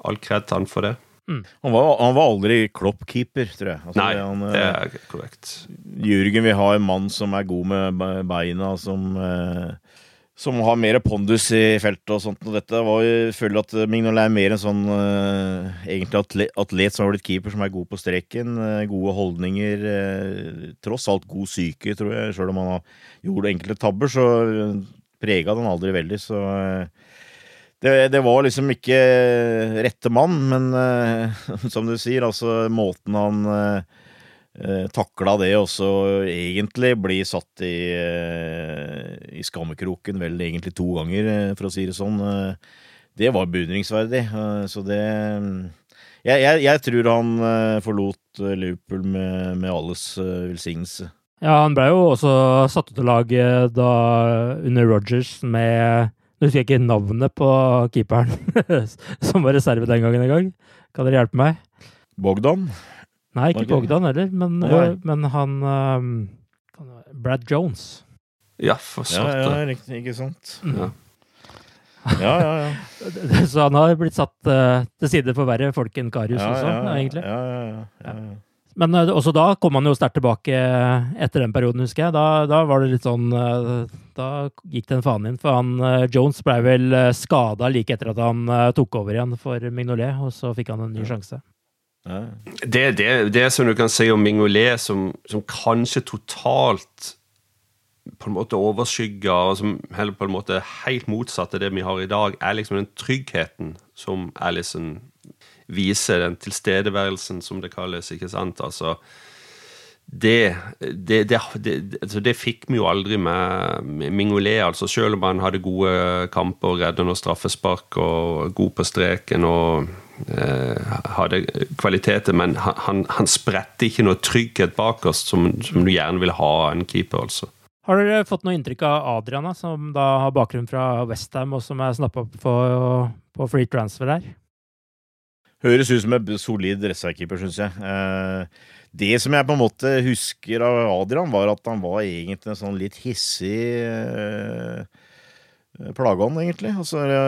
all kred til han for det. Mm. Han, var, han, var, aldri Klopp-keeper, tror jeg. Altså, Nei, han, det er korrekt. Jørgen vil ha en mann som er god med beina, som eh, som har mer pondus i feltet og sånt. Og dette var jo, jeg føler at Mignola er mer en sånn uh, egentlig atlet, som har blitt keeper, som er god på streken. Uh, gode holdninger. Uh, tross alt god psyke, tror jeg. Sjøl om han har gjort enkelte tabber, så prega han aldri veldig. Så det, det, var liksom ikke rette mann, men [LAUGHS] som du sier, altså måten han takla det og så egentlig bli satt i, uh, i skammekroken vel egentlig to ganger, for å si det sånn, det var beundringsverdig. så det jeg, jeg, jeg, tror han forlot Liverpool med, med alles velsignelse. Ja, han ble jo også satt ut av laget da under Rogers med Nå husker jeg ikke navnet på keeperen [LAUGHS] som var reserve den gangen engang. Kan dere hjelpe meg? Bogdan? Nei, ikke Bogdan heller, men, oh, men han um, Brad Jones. Ja, for svarte. Ja, ja, riktig. Ikke sant. Ja. Ja, ja, ja. [LAUGHS] Så han har blitt satt uh, til side for verre folk enn Karius ja, også, ja, egentlig. Ja, ja, ja. ja, ja. Men uh, også da kom han jo sterkt tilbake etter den perioden, husker jeg. Da, da var det litt sånn uh, Da gikk den faen inn. For han uh, Jones ble vel uh, skada like etter at han tok over igjen for Mignolet, og så fikk han en ny sjanse. Det, det, det som du kan si om Mingolet som, som kanskje totalt på en måte overskygger, og som heller på en måte helt motsatt av det vi har i dag, er liksom den tryggheten som Alison viser, den tilstedeværelsen, som det kalles. ikke sant? Altså, det, det, det, altså det, fikk vi jo aldri med Mingolé, altså selv om han hadde gode kamper, redda noen straffespark og god på streken og hadde kvaliteter, men han, han spredte ikke noe trygghet bak oss som, som, du gjerne vil ha av en keeper. altså. Har dere fått noe inntrykk av Adriana, som da har bakgrunn fra Westham, og som er snappa opp på, på free transfer her? Høres ut som en solid reservekeeper, syns jeg. Eh, det som jeg på en måte husker av Adrian, var at han var egentlig en sånn litt hissig eh, plageånd, egentlig. Altså ha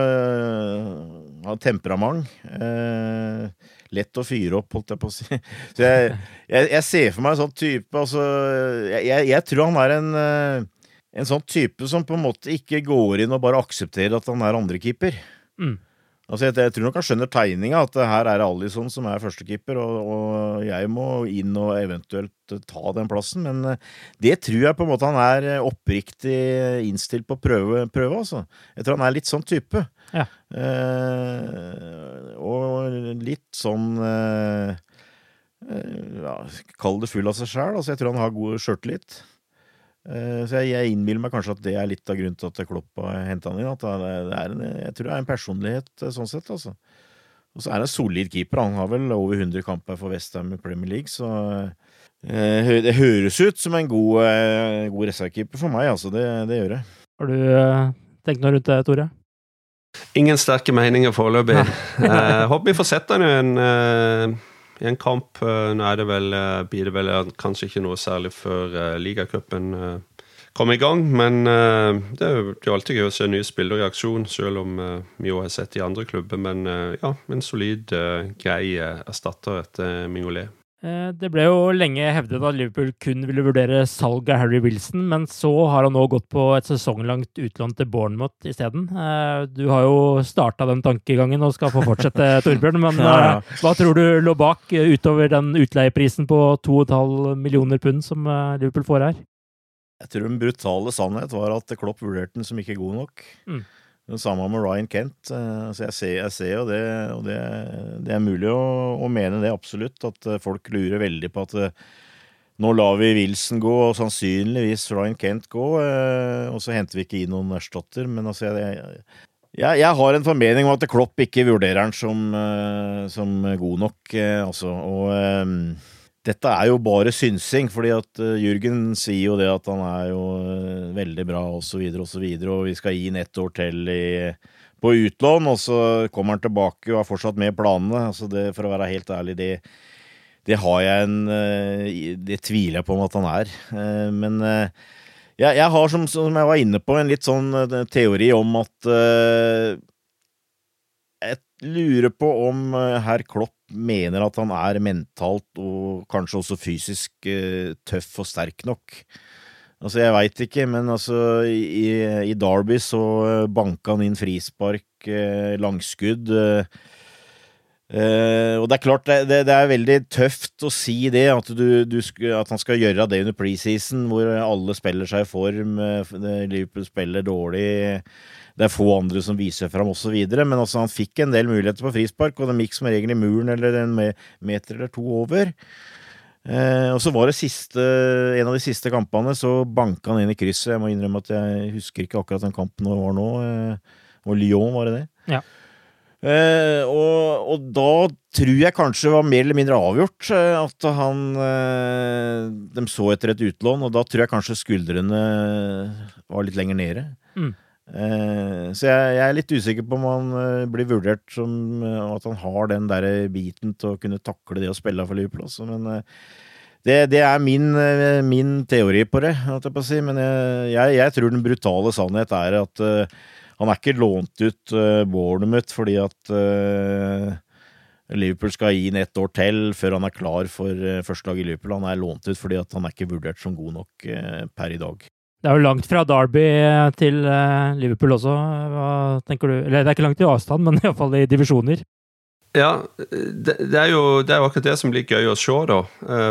Har temperament. lett å fyre opp, holdt jeg på å si. [LAUGHS] Så jeg, jeg, jeg ser for meg en sånn type altså jeg, jeg, tror han er en en sånn type som på en måte ikke går inn og bare aksepterer at han er andrekeeper. Mm. Altså jeg, jeg, tror nok han skjønner tegninga, at her er det Alison som er førstekeeper, og, og jeg må inn og eventuelt ta den plassen. Men eh, det tror jeg på en måte han er eh, oppriktig innstilt på å prøve, prøve altså. Jeg tror han er litt sånn type. Ja. Eh, og litt sånn eh, eh ja, Kall det full av seg sjæl. Altså, jeg tror han har god sjøltillit. Eh, så jeg, jeg, innbiller meg kanskje at det er litt av grunnen til at Klopp har henta han inn. At det er en, jeg tror det er en personlighet eh, sånn sett, altså. Og så er han solid keeper. Han har vel over 100 kamper for Westham i Premier League, så eh, det høres ut som en god, god reservekeeper for meg, altså. Det, det, gjør det. Har du tenkt noe rundt det, Tore? Ingen sterke meninger foreløpig. [LAUGHS] håper vi får sett han i en i en kamp. Eh, nå det vel, eh, blir det vel kanskje ikke noe særlig før uh, ligacupen kommer i gang. Men det er jo alltid gøy å se nye spillere i aksjon, selv om vi òg har sett i andre klubber. Men ja, en solid, grei erstatter etter Mingolé. Eh, det ble jo lenge hevdet at Liverpool kun ville vurdere salg av Harry Wilson, men så har han nå gått på et sesonglangt utlån til Bournemouth isteden. Eh, du har jo starta den tankegangen og skal få fortsette, [LAUGHS] Torbjørn. Men ja, ja. Eh, hva tror du lå bak utover den utleieprisen på 2,5 millioner pund som Liverpool får her? Jeg tror den brutale sannhet var at Klopp vurderte den som ikke god nok. Mm. Det samme med Ryan Kent. Eh, så jeg ser, jeg ser jo det, og det, det er mulig å, å, mene det absolutt. At eh, folk lurer veldig på at eh, nå lar vi Wilson gå, og sannsynligvis Ryan Kent gå, og så henter vi ikke inn noen erstatter. Men altså, jeg, jeg, jeg har en formening om at Klopp ikke vurderer han som, som god nok, altså. Og dette er jo bare synsing, fordi at Jørgen Jürgen sier jo det at han er jo uh, veldig bra osv., videre, og, og vi skal gi ham ett år til i, på utlån, og så kommer han tilbake og er fortsatt med i planene. Altså det, for å være helt ærlig, det, det har jeg en uh, Det tviler jeg på om at han er. men jeg, jeg, har, som, som, jeg var inne på, en litt sånn teori om at Jeg lurer på om herr Klopp mener at han er mentalt og kanskje også fysisk uh, tøff og sterk nok. Altså, jeg veit ikke, men altså, i, i Derby så banka han inn frispark, uh, langskudd. Uh, og det er klart, det, det, det, er veldig tøft å si det, at, du, du at han skal gjøre det under preseason, hvor alle spiller seg i form, Liverpool spiller dårlig, det er få andre som viser fram osv. Men altså, han fikk en del muligheter på frispark, og de gikk som regel i muren eller en meter eller to over. Eh, og så var det siste, en av de siste kampene, så banka han inn i krysset. Jeg må innrømme at jeg husker ikke akkurat den kampen det var nå. Eh, og Lyon, var det det? Ja. Eh, og, og, da tror jeg kanskje det var mer eller mindre avgjort uh, at han uh, De så etter et utlån, og da tror jeg kanskje skuldrene var litt lenger nede. Mm. Så jeg, jeg, er litt usikker på om han blir vurdert som at han har den der biten til å kunne takle det å spille for Liverpool. også, Men det, det, er min, min, teori på det, si. Men jeg, jeg, jeg, tror den brutale sannhet er at han er ikke lånt ut uh, Bournemouth fordi at uh, Liverpool skal gi inn ett år til før han er klar for uh, førstelaget i Liverpool. Han er lånt ut fordi at han er ikke vurdert som god nok uh, per i dag. Det er jo langt fra Derby til Liverpool også. Hva tenker du? Eller det er ikke langt i avstand, men [LAUGHS] iallfall i divisjoner. Ja, det, er jo, det, er jo, akkurat det som blir gøy å se, da.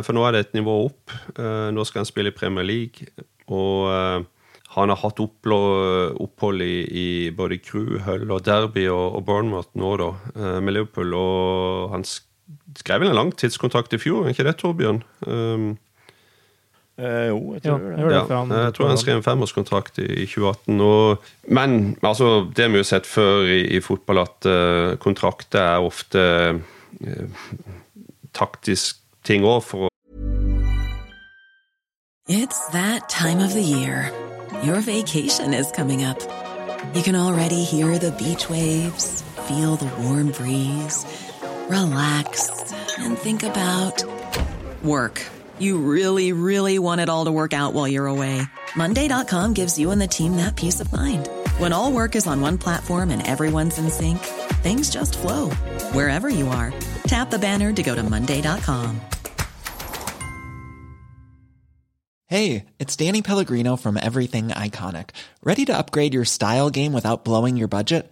For nå er det et nivå opp. Nå skal han spille i Premier League. Og han har hatt opphold i, i både Crew, Hull og Derby og, og Bournemouth nå, da, eh, med Liverpool. Og han skrev vel en langtidskontrakt i fjor, ikke det, Torbjørn? Eh, jo, jeg tror det. Ja, han, jeg tror han skrev en femårskontrakt i, i 2018. Og, men altså, det vi har sett før i, i fotball, at uh, kontrakter er ofte uh, taktisk ting òg for å It's that time of the year. Your vacation is coming up. You can already hear the beach waves, feel the warm breeze, relax, and think about work. You really, really want it all to work out while you're away. Monday.com gives you and the team that peace of mind. When all work is on one platform and everyone's in sync, things just flow wherever you are. Tap the banner to go to Monday.com. Hey, it's Danny Pellegrino from Everything Iconic. Ready to upgrade your style game without blowing your budget?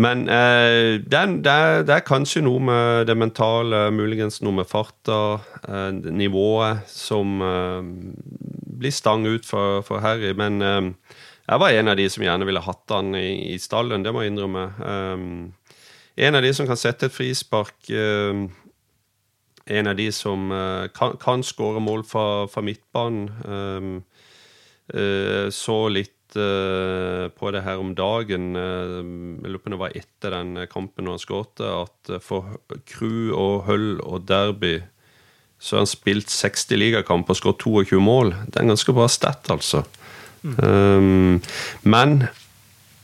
Men eh, det, er, det, det, er, kanskje noe med det mentale, muligens noe med farta, eh, nivået, som eh, blir stang ut for, for Harry. Men eh, jeg var en av de som gjerne ville hatt han i, i stallen, det må jeg innrømme. Eh, en av de som kan sette et frispark eh, en av de som kan, kan skåre mål fra, fra midtbanen. Så litt uh, på det her om dagen, jeg lurer på om det var etter den kampen når han skåret, at for Crew og Hull og Derby så har han spilt 60 ligakamper og skåret 22 mål. Det er en ganske bra stat, altså. Mm. Um, men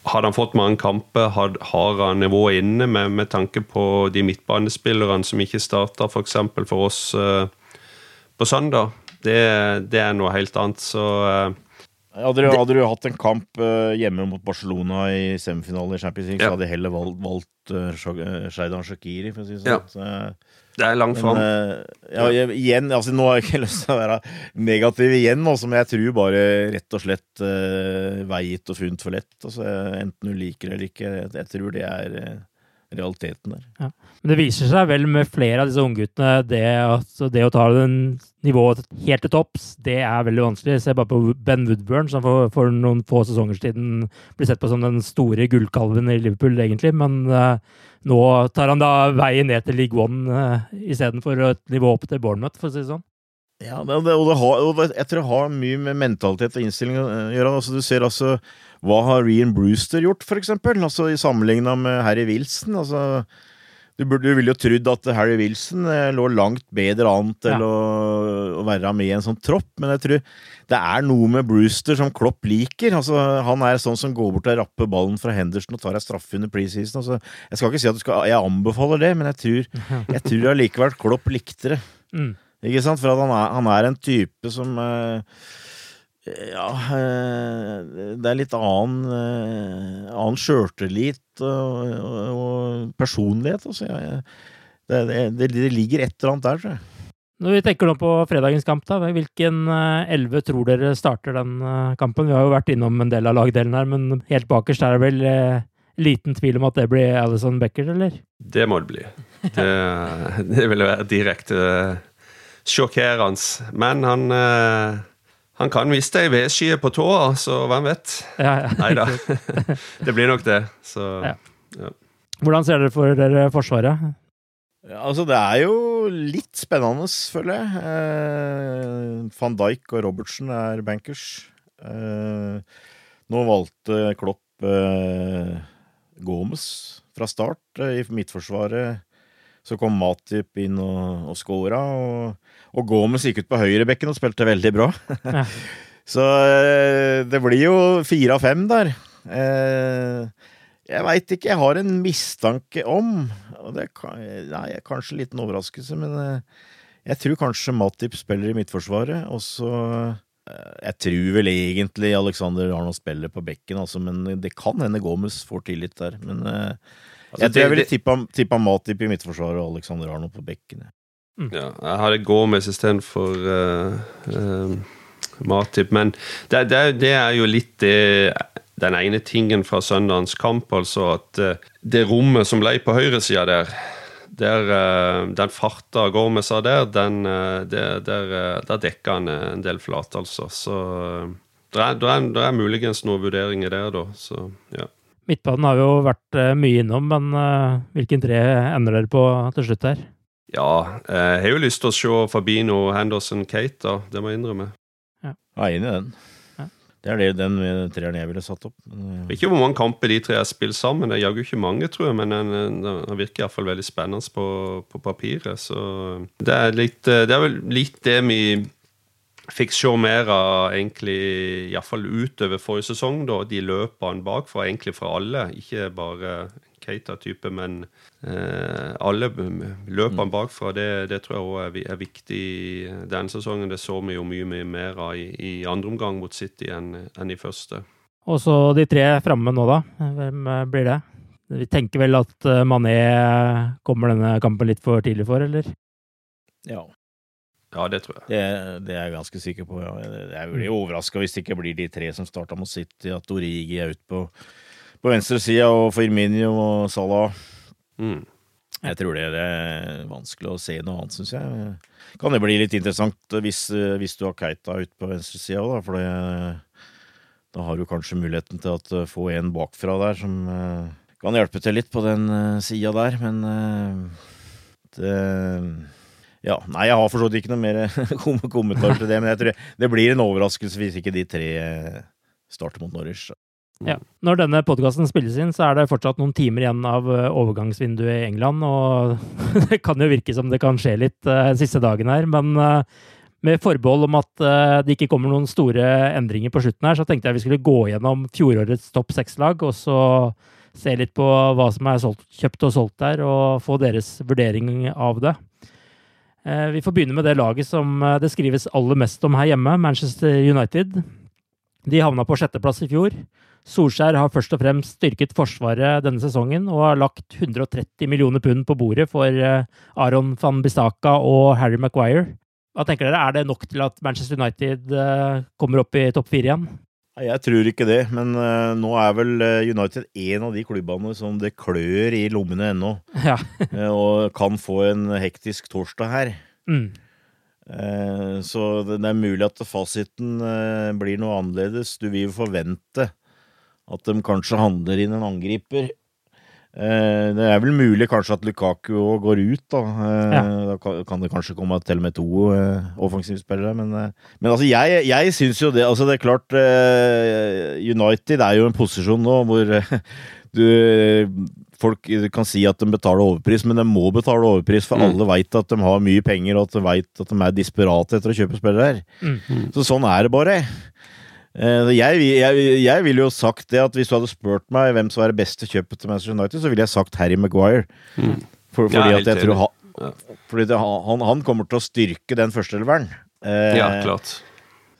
hadde han fått mange kamper, had, har han nivået inne med, med, tanke på de midtbanespillerne som ikke starta f.eks. For, for oss uh, på søndag? Det, det, er noe helt annet, så uh, hadde, du, hadde, du, hatt en kamp uh, hjemme mot Barcelona i semifinalen i Champions League, ja. så hadde jeg heller valgt, valgt uh, Shaidan Shakiri, for å si det sånn. Ja. Det er langt fram. Ja, igjen, altså, nå har jeg ikke [LAUGHS] lyst til å være negativ igjen, også, men jeg tror bare rett og slett uh, veiet og funnet for lett. Altså, enten du liker det eller ikke. Jeg, jeg tror det er uh, realiteten der. Ja. Men det viser seg vel med flere av disse ungguttene det, altså det å ta den nivået helt til topps, det er veldig vanskelig. Se bare på Ben Woodburn, som for, for, noen få sesonger siden ble sett på som den store gullkalven i Liverpool, egentlig. Men uh, nå tar han da veien ned til League One uh, istedenfor et nivå opp til Bournemouth, for å si det sånn. Ja, det, og, det har, og jeg tror det har mye med mentalitet og innstilling å gjøre. Altså, du ser altså Hva har Rian Brewster gjort, for eksempel? Altså, sammenligna med Harry Wilson. Altså, du, burde, du ville jo trodd at Harry Wilson eh, lå langt bedre an til ja. å, å, være med i en sånn tropp, men jeg tror det er noe med Brewster som Klopp liker. Altså, han er sånn som går bort og rapper ballen fra Henderson og tar ei straffe under preseason. Altså, jeg skal ikke si at skal, jeg anbefaler det, men jeg tror, [LAUGHS] jeg tror allikevel Klopp likte det. Mm. Ikke sant? For han er, han, er, en type som eh, ja, eh, det er litt annen, eh, annen sjøltillit og, og, og, personlighet. Altså. Det, det, det, ligger et eller annet der, tror jeg. Når vi tenker nå på fredagens kamp, da, hvilken elleve tror dere starter den kampen? Vi har jo vært innom en del av lagdelen her, men helt bakerst er det vel liten tvil om at det blir Alison Becker, eller? Det må det bli. Det, [LAUGHS] det vil være direkte sjokkerende. Men han, eh, han kan miste ei vedskye på tåa, så hvem vet? Ja, ja. Nei da. [LAUGHS] det blir nok det. Så ja. ja. Hvordan ser dere for dere Forsvaret? Altså, det er jo litt spennende, føler jeg. Eh, Van Dijk og Robertsen er bankers. Eh, nå valgte Klopp eh, Gomes fra start eh, i Midtforsvaret. Så kom Matip inn og, og scora. Og, og Gomez gikk ut på høyrebekken og spilte veldig bra. Ja. [LAUGHS] Så eh, det blir jo fire av fem der. Eh, jeg veit ikke. Jeg har en mistanke om og det er, kanskje en liten overraskelse, men eh, jeg tror kanskje Matip spiller i Midtforsvaret. Og så Jeg tror vel egentlig Alexander Arnold spiller på bekken, altså, men det kan hende Gomez får tillit der. Men altså, jeg tror jeg ville tippa, tippa Matip i Midtforsvaret og Alexander Arnold på bekken. Mm. Ja, jeg hadde Gomez istedenfor uh, uh, Matip. Men det, det, det, er jo litt det, den ene tingen fra søndagens kamp, altså at uh, det rommet som ble på høyresida der, der den farta Gomez har der, den, der, der, der dekker han en del flat, altså. Så det er, er, er, muligens noen vurderinger der, da. Så, ja. Midtbanen har jo vært mye innom, men hvilken tre ender dere på til slutt her? Ja, eh, jeg har jo lyst til å se Fabino Henderson Kate, da. Det må jeg innrømme. Ja. Jeg er enig i den. Ja. Det er det, den treeren jeg ville satt opp. Men, ikke hvor mange kamper de tre har spilt sammen. Det er jo ikke mange, tror jeg, men den, den virker iallfall veldig spennende på, på, papiret. Så det er, litt, det er vel litt det vi fikk se mer av egentlig iallfall utover forrige sesong. da, De løpene bakfra, egentlig fra alle, ikke bare Keita-type, men eh, alle løpene mm. bakfra, det, det tror jeg òg er, er, viktig denne sesongen. Det så vi jo mye, mye mer av i, i andre omgang mot City enn, enn i første. Og så de tre framme nå, da. Hvem eh, blir det? Vi tenker vel at eh, Mané kommer denne kampen litt for tidlig for, eller? Ja. Ja, det tror jeg. Det, det er jeg ganske sikker på. Ja. Jeg blir overraska hvis det ikke blir de tre som starta mot City, at Origi er ute på på venstresida, og Firminio og Salah. Mm. Jeg tror det, er vanskelig å se noe annet, syns jeg. Kan det bli litt interessant hvis, hvis du har Keita ute på venstresida òg, for det, da har du kanskje muligheten til å få en bakfra der som uh, kan hjelpe til litt på den uh, sida der, men det Ja, Nei, jeg har for så vidt ikke noe mer [LAUGHS] kommentar til det, men jeg tror det blir en overraskelse hvis ikke de tre starter mot Norwich. Ja. Når denne podkasten spilles inn, så er det fortsatt noen timer igjen av overgangsvinduet i England, og [LAUGHS] det kan jo virke som det kan skje litt den siste dagen her, men med forbehold om at det ikke kommer noen store endringer på slutten her, så tenkte jeg vi skulle gå gjennom fjorårets topp seks-lag, og så se litt på hva som er solgt, kjøpt og solgt der, og få deres vurdering av det. Vi får begynne med det laget som det skrives aller mest om her hjemme, Manchester United. De havna på sjetteplass i fjor. Solskjær har først og fremst styrket Forsvaret denne sesongen og har lagt 130 millioner pund på bordet for Aron van Bissaka og Harry Maguire. Hva tenker dere, Er det nok til at Manchester United kommer opp i topp fire igjen? Jeg tror ikke det, men uh, nå er vel United en av de klubbene som det klør i lommene ennå. [LAUGHS] Ja. og kan få en hektisk torsdag her. Mm. Så det, det, er mulig at fasiten blir noe annerledes. Du vil jo forvente at de kanskje handler inn en angriper. Det er vel mulig kanskje at Lukaku òg går ut, da. Ja. Da kan det kanskje komme til og med to offensivspillere. Men, men altså, jeg, jeg syns jo det Altså, det er klart United er jo en posisjon nå hvor du Folk kan si at de betaler overpris, men de må betale overpris, for Mm. alle veit at de har mye penger, og at de veit at de er desperate etter å kjøpe spillere. Mm. Så sånn er det bare. Eh, Jeg, jeg, jeg ville jo sagt det at hvis du hadde spurt meg hvem som er det beste kjøpet til Manchester United, så ville jeg sagt Harry Maguire. Mm. For, fordi ja, at jeg tror han, fordi det, han, han kommer til å styrke den førsteelveren. Eh, Ja, klart.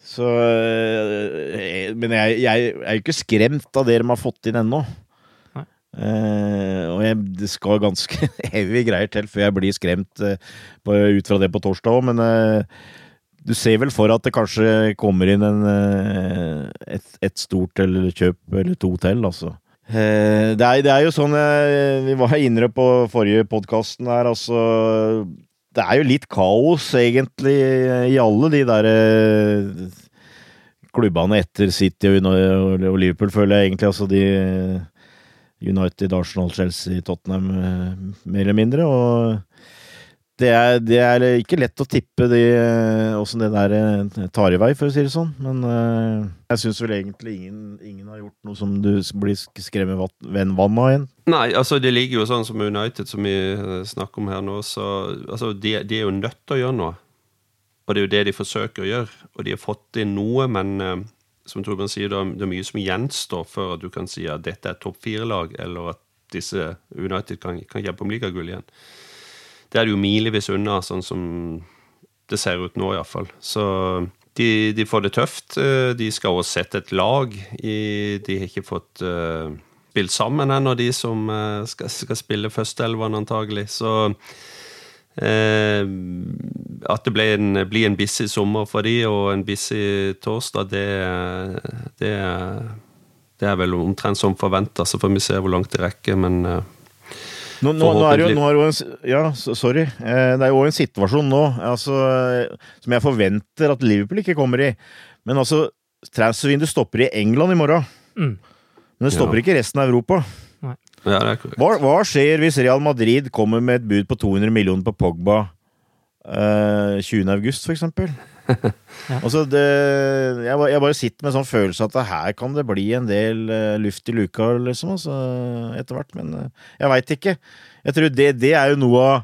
Så eh, Men jeg, jeg er jo ikke skremt av det de har fått inn ennå. Eh, og jeg, det skal ganske [LAUGHS] heavy greier til før jeg blir skremt eh, på, ut fra det på torsdag òg, men eh, du ser vel for at det kanskje kommer inn en, eh, et, et stort eller kjøp eller to til, altså. Eh, Det er, det er jo sånn eh, Vi var inne på forrige podkasten her, altså Det er jo litt kaos, egentlig, i alle de der eh, klubbene etter City og Liverpool, føler jeg egentlig. Altså de United, Arsenal, Chelsea, Tottenham, mer eller mindre. Og det er, det er ikke lett å tippe de, åssen det der eh, tar i vei, for å si det sånn. Men uh, jeg syns vel egentlig ingen, ingen har gjort noe som du blir skremt ved vannet vann av igjen. Nei, altså det ligger jo sånn som United, som vi eh, snakker om her nå, så altså, de, de er jo nødt til å gjøre noe. Og det er jo det de forsøker å gjøre. Og de har fått inn noe, men uh, som Torbjørn sier, det er, det er mye som gjenstår før du kan si at dette er topp fire-lag, eller at disse United kan, kan kjempe om ligagull igjen. Det er det jo milevis unna, sånn som det ser ut nå, iallfall. Så de, de får det tøft. Eh, De skal også sette et lag. I, de har ikke fått uh, spilt sammen ennå, de som eh, skal, skal spille førsteelveren, antagelig. Så uh, at det blir en, blir en busy sommer for de, og en busy torsdag, det, det, det er vel omtrent som forventa. Så får vi se hvor langt det rekker, men eh, Nå, nå, nå er jo, nå er jo en, ja, sorry. Eh, Det er jo en situasjon nå altså, eh, som jeg forventer at Liverpool ikke kommer i. Men altså, transfervinduet stopper i England i morgen. Mm. Men det stopper Ja. ikke resten av Europa. ja. Hva, hva skjer hvis Real Madrid kommer med et bud på 200 millioner på Pogba eh, 20. august, for eksempel? [LAUGHS] Altså, det, jeg, jeg bare sitter med sånn følelse at her kan det bli en del uh, luft i luka, liksom, altså, etter hvert. Men uh, jeg veit ikke. Jeg tror det, det er jo noe av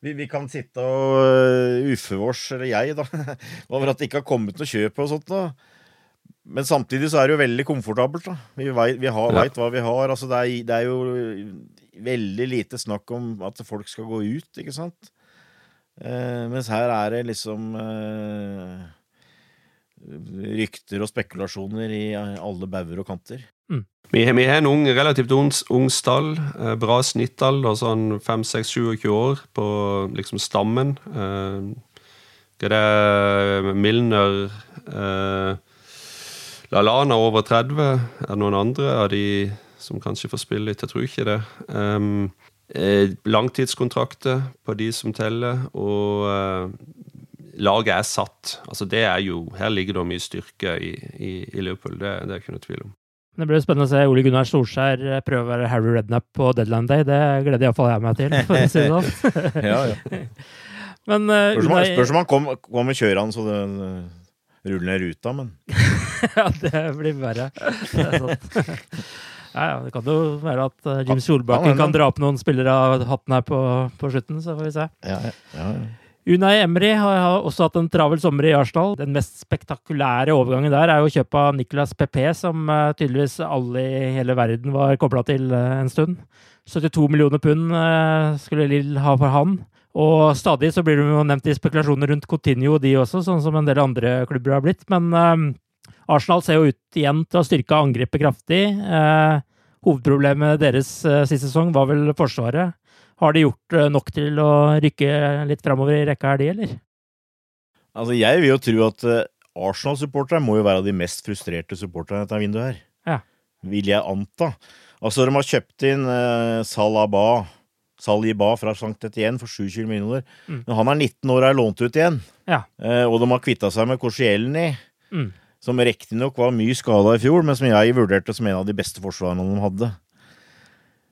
vi, vi kan sitte og uh, uffe vårs, eller jeg, da, [LAUGHS] over at det ikke har kommet noe kjøp og sånt. da. Men samtidig så er det jo veldig komfortabelt. da. Vi vei, vi har, Ja. vet hva vi har. altså det er, det er jo veldig lite snakk om at folk skal gå ut, ikke sant? Eh, mens her er det liksom eh, rykter og spekulasjoner i alle bauger og kanter. Vi har, vi har en ung, relativt ung, ung stall. Eh, bra snittalder, sånn 5-6-27 år på liksom stammen. Eh, hva er Milner eh, Lalana over 30. Er det noen andre av de som kanskje får spille litt? Jeg tror ikke det. Um, eh, langtidskontrakter på de som teller, og eh, laget er satt. Altså det er jo, Her ligger det mye styrke i, i, i Liverpool, det, det er ikke noe tvil om. Det blir spennende å se Ole Gunnar Solskjær eh, prøve å være Harry Redknapp på deadline day. Det gleder iallfall jeg meg til, for å si det sånn. [LAUGHS] Ja, ja. [LAUGHS] Men uh, Spørs om han- spørs om han kom- kommer kjørende så det eh, ruller ned ruta, men [LAUGHS] ja, det blir verre. Det er sant. Ja, ja, det kan jo være at uh, Jim Solbakken kan dra opp noen spillere av hatten her på, på slutten, så får vi se. ja, ja, ja. Unai Emry har også hatt en travel sommer i Arsenal. Den mest spektakulære overgangen der er jo kjøpet av Nicolas Pepe, som eh, tydeligvis alle i hele verden var kobla til eh, en stund. 72 millioner pund eh, skulle Lill ha for han. Og stadig så blir det jo nevnt i spekulasjoner rundt Coutinho, de også, sånn som en del andre klubber har blitt. Men eh, Arsenal ser jo ut igjen til å styrke angrepet kraftig. Eh, hovedproblemet deres eh, sist sesong var vel Forsvaret. Har de gjort eh, nok til å rykke litt framover i rekka her, de, eller? Altså, jeg vil jo tro at eh, Arsenal-supportere må jo være de mest frustrerte supporterne i dette vinduet her. Ja. Vil jeg anta. Altså, de har kjøpt inn eh, Salaba, Saliba fra Sankt Etienne for 27 millioner. Mm. Men han er 19 år og er lånt ut igjen. Ja. Eh, og de har kvitta seg med Korsielny, Mm. Som riktignok var mye skada i fjor, men som jeg vurderte som en av de beste forsvarerne de hadde.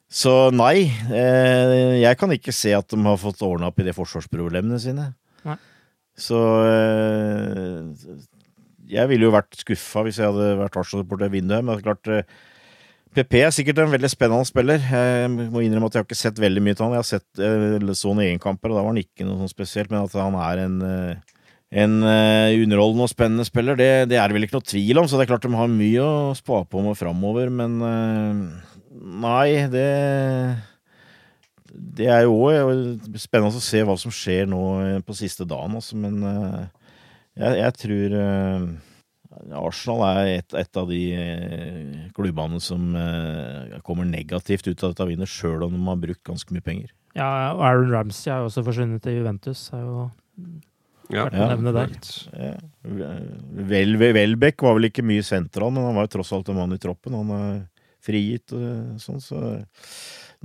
Så nei, eh, jeg kan ikke se at de har fått ordna opp i de forsvarsproblemene sine. Nei. Så eh, jeg ville jo vært skuffa hvis jeg hadde vært Arsenal-supporter i vinduet, men det er klart eh, PP er sikkert en veldig spennende spiller. Jeg må innrømme at jeg har ikke sett veldig mye til han. Jeg har sett eh, så noen egenkamper, og da var han ikke noe sånn spesielt, men at han er en eh, en eh, underholdende og spennende spiller, det, det er det vel ikke noe tvil om. Så det er klart de har mye å spa på med framover, men eh, nei, det Det er jo òg spennende å se hva som skjer nå eh, på siste dagen, altså, men eh, jeg, jeg tror eh, Arsenal er et, et av de eh, klubbene som eh, kommer negativt ut av dette vinnet, sjøl om de har brukt ganske mye penger. Ja, og Aaron Ramsey er jo også forsvunnet til Juventus. Er jo Ja. Ja. Vel, Welbeck var vel ikke mye sentral, men han var jo tross alt en mann i troppen. Han er frigitt og sånn, så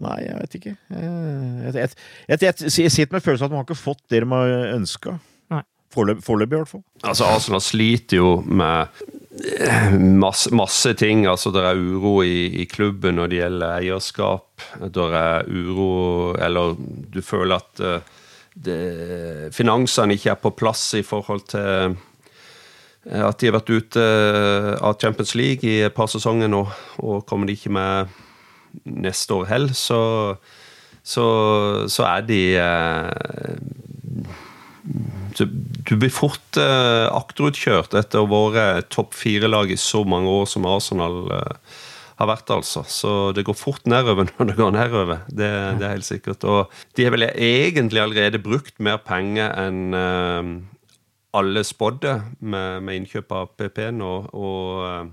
Nei, jeg vet ikke. Jeg, jeg, jeg, jeg, jeg sitter med følelsen av at man har ikke fått det de har ønska. Foreløpig, i hvert fall. Altså, Arsenal sliter jo med eh, masse, masse ting. Altså, Det er uro i, i klubben når det gjelder eierskap. Det er uro Eller du føler at eh, det, finansene ikke er på plass i forhold til eh, at de har vært ute av Champions League i et par sesonger nå, og kommer de ikke med neste år heller, så, så, så er de eh, så Du blir fort eh, akterutkjørt etter å ha vært topp fire-lag i så mange år som Arsenal eh, har vært, altså. Så det går fort nedover [LAUGHS] når det går nedover. Det, det er helt sikkert. Og de har vel egentlig allerede brukt mer penger enn uh, alle spådde med, med innkjøp av PP nå. Og eh,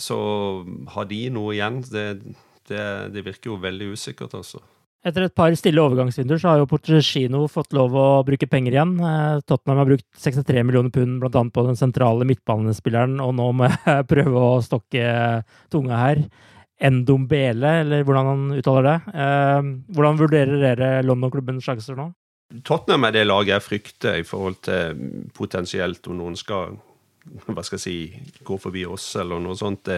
så har de noe igjen. Det, det, det virker jo veldig usikkert, altså. Etter et par stille overgangsvinduer så har jo Portugino fått lov å bruke penger igjen. Eh, Tottenham har brukt 63 millioner pund annet på den sentrale midtbanespilleren, og nå må jeg [LAUGHS] prøve å stokke tunga her. Endombele, eller hvordan han uttaler det. Eh, Hvordan vurderer dere London-klubbens sjanser nå? Tottenham er det laget jeg frykter i forhold til potensielt om noen skal hva skal jeg si, gå forbi oss eller noe sånt.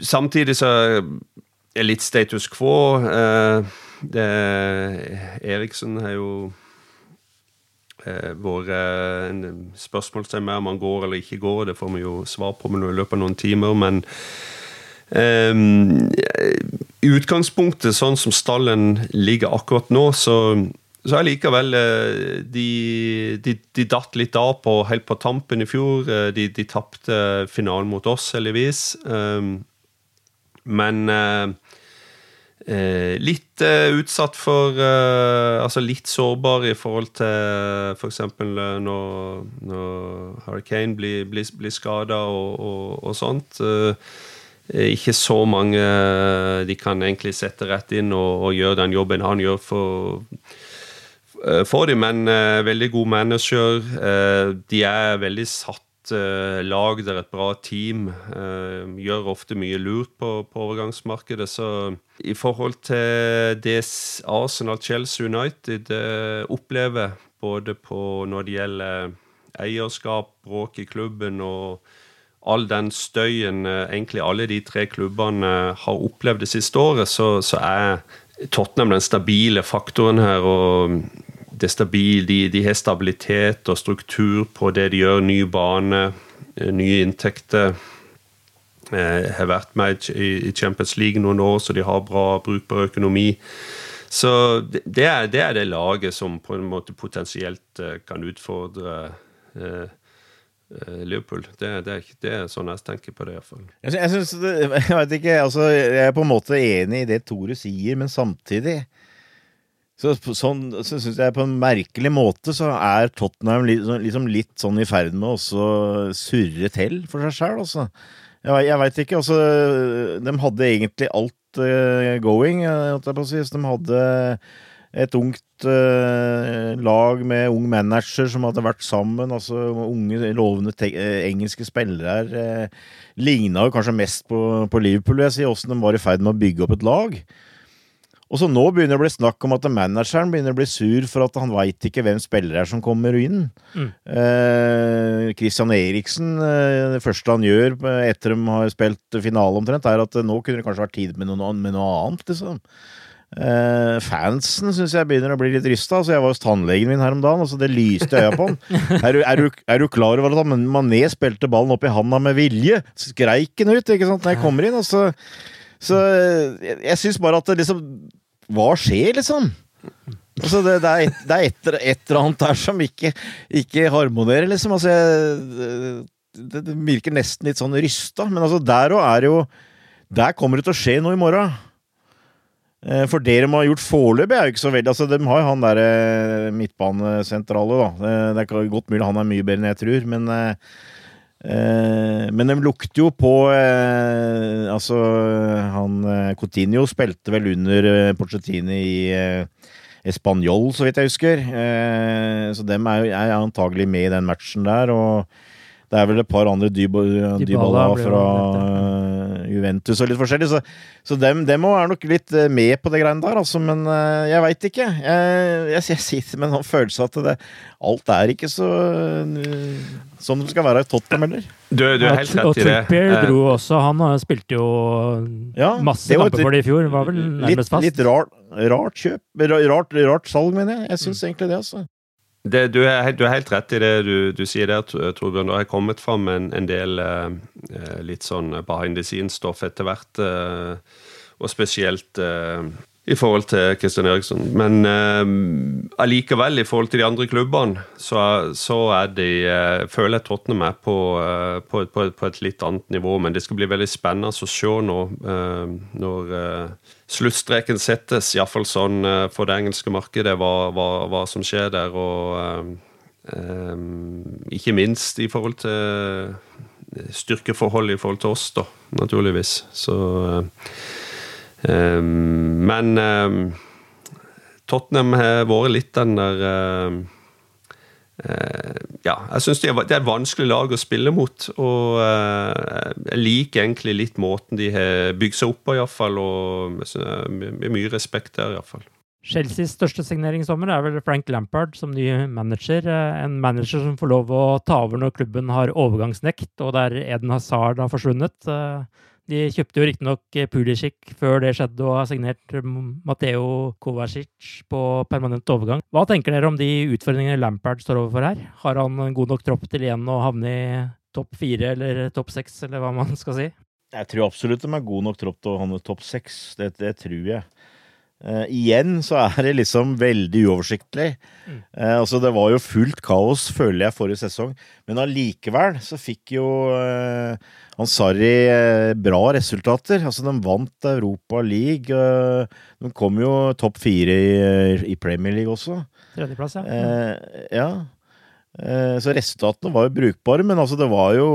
Samtidig så er litt status quo. Eh, Eriksen har jo eh, vært eh, en spørsmålstegn med om han går eller ikke går. Det får vi jo svar på i løpet av noen timer. Men eh, i utgangspunktet, sånn som stallen ligger akkurat nå, så så likevel de, de, de datt litt av på helt på tampen i fjor. De, de tapte finalen mot oss, heldigvis. Men litt eh, utsatt for eh, Altså litt sårbar i forhold til f.eks. når, når Hurricane blir, blir, blir skada og, og, og sånt. Eh, ikke så mange de kan egentlig sette rett inn og, og gjøre den jobben han gjør for eh, for dem, men eh, veldig god manager. Eh, de er veldig satt eh, lag, det er et bra team. uh, gjør ofte mye lurt på, på overgangsmarkedet. Så i forhold til det Arsenal, Chelsea United eh, opplever, både på når det gjelder eierskap, bråk i klubben og all den støyen egentlig alle de tre klubbene har opplevd det siste året, så, så er Tottenham den stabile faktoren her. og det er stabil, de, de, har stabilitet og struktur på det de gjør. Ny bane, nye inntekter. Eh, har vært med i Champions League noen år, så de har bra, brukbar økonomi. Så det er, det er, det laget som på en måte potensielt kan utfordre eh, Liverpool. Det, det, er, det, er, sånn jeg tenker på det, iallfall. Jeg, jeg, [LAUGHS] jeg altså, jeg er på en måte enig i det Tore sier, men samtidig så, sånn, så syns jeg på en merkelig måte så er Tottenham liksom, litt sånn i ferd med å surre til for seg sjøl, altså. Jeg, jeg veit ikke. Altså, de hadde egentlig alt uh, going, holdt jeg på å si. De hadde et ungt uh, lag med ung manager som hadde vært sammen. altså Unge, lovende engelske spillere. Uh, Ligna kanskje mest på, på Liverpool, vil jeg si, åssen de var i ferd med å bygge opp et lag. Og så nå begynner det å bli snakk om at manageren begynner å bli sur for at han veit ikke hvem spillere er som kommer inn. Mm. Eh, Christian Eriksen, eh, det første han gjør etter de har spilt finale omtrent, er at nå kunne det kanskje vært tid med noe, med noe annet, liksom. Eh, fansen syns jeg begynner å bli litt rysta. Altså, jeg var hos tannlegen min her om dagen, og altså, det lyste i øya på han. [LAUGHS] er, er, du, er, du, klar over at Mané spilte ballen opp i handa med vilje? Skreik han ut ikke sant, når jeg kommer inn. Altså. Så jeg, jeg syns bare at det liksom hva skjer, liksom? Altså, det, det, er et, det, er et, et, eller annet der som ikke, ikke harmonerer, liksom. Altså, jeg, det, det, virker nesten litt sånn rysta. Men altså, der òg er jo Der kommer det til å skje noe i morgen. Eh, for det de har gjort foreløpig, er jo ikke så veldig Altså, De har jo han derre eh, midtbanesentrale, da. Eh, det er godt mulig han er mye bedre enn jeg tror, men men de lukter jo på eh, Altså, han eh, Coutinho spilte vel under eh, Porcettini i eh, Español, så vidt jeg husker. Eh, så dem er, er antagelig med i den matchen der. Og det er vel et par andre Dybala, Dybala fra Juventus og litt forskjellig. Så, så dem, dem er nok litt med på det greiene der, altså. Men jeg veit ikke. Jeg, jeg, jeg, sitter med en sånn følelse at det, alt er ikke så som det skal være i Tottenham, heller. Du, du er helt rett i det. Og Trippier dro også. Han spilte jo ja, masse kamper for det i fjor. Var vel nærmest fast. Litt rart, rart kjøp. Rart, rart, salg, mener jeg. Jeg syns mm. egentlig det, altså. Det, du, er, du, er, helt rett i det du, du sier der, Torbjørn. Det har kommet fram en, en del eh, litt sånn behind the scenes-stoff etter hvert. Eh, og spesielt eh, i forhold til Kristian Eriksson. Men uh, allikevel, i forhold til de andre klubbene, så, så er de uh, føler jeg Tottenham er på, på, på, på, et litt annet nivå. Men det skal bli veldig spennende å se nå når sluttstreken settes, iallfall sånn for det engelske markedet, hva, hva, hva som skjer der. Og ikke minst i forhold til styrkeforholdet i forhold til oss, da, naturligvis. Så um, men um, Tottenham har vært litt den der eh, ja, jeg syns det, er et vanskelig lag å spille mot. Og eh, jeg liker egentlig litt måten de har bygd seg opp på, iallfall. Og med mye respekt der, iallfall. Chelseas største signering i sommer er vel Frank Lampard som ny manager. Eh, en manager som får lov å ta over når klubben har overgangsnekt, og der Eden Hazard har forsvunnet. De kjøpte jo riktignok eh, Pulisic før det skjedde, og har signert Mateo Kovacic på permanent overgang. Hva tenker dere om de utfordringene Lampard står overfor her? Har han en god nok tropp til igjen å havne i topp fire eller topp seks, eller hva man skal si? Jeg tror absolutt de er god nok tropp til å havne topp seks. Det, det tror jeg. Uh, igjen så er det liksom veldig uoversiktlig. Mm. Uh, altså Det var jo fullt kaos, føler jeg, forrige sesong. Men allikevel så fikk jo uh, Ansari bra resultater. Altså De vant Europa League. de kom jo topp fire i, i, Premier League også. Tredjeplass, ja. Mm. ja. så resultatene var jo brukbare, men altså det var jo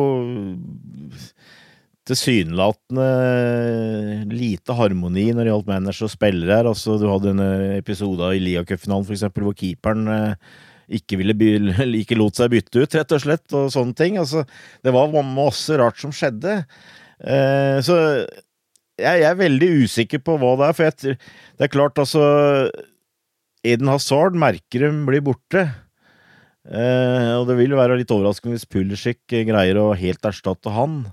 tilsynelatende lite harmoni når det gjaldt manager og spillere her. Altså, du hadde en eh, episode i Liacupfinalen f.eks. hvor keeperen eh, ikke, ville by, [LAUGHS] ikke lot seg bytte ut, rett og slett, og sånne ting. Altså, det var masse rart som skjedde. Eh, så jeg, jeg, er veldig usikker på hva det er, for jeg, det er klart, altså Eden Hazard merker dem blir borte. Eh, og det vil være litt overraskende hvis Pulisic greier å helt erstatte han.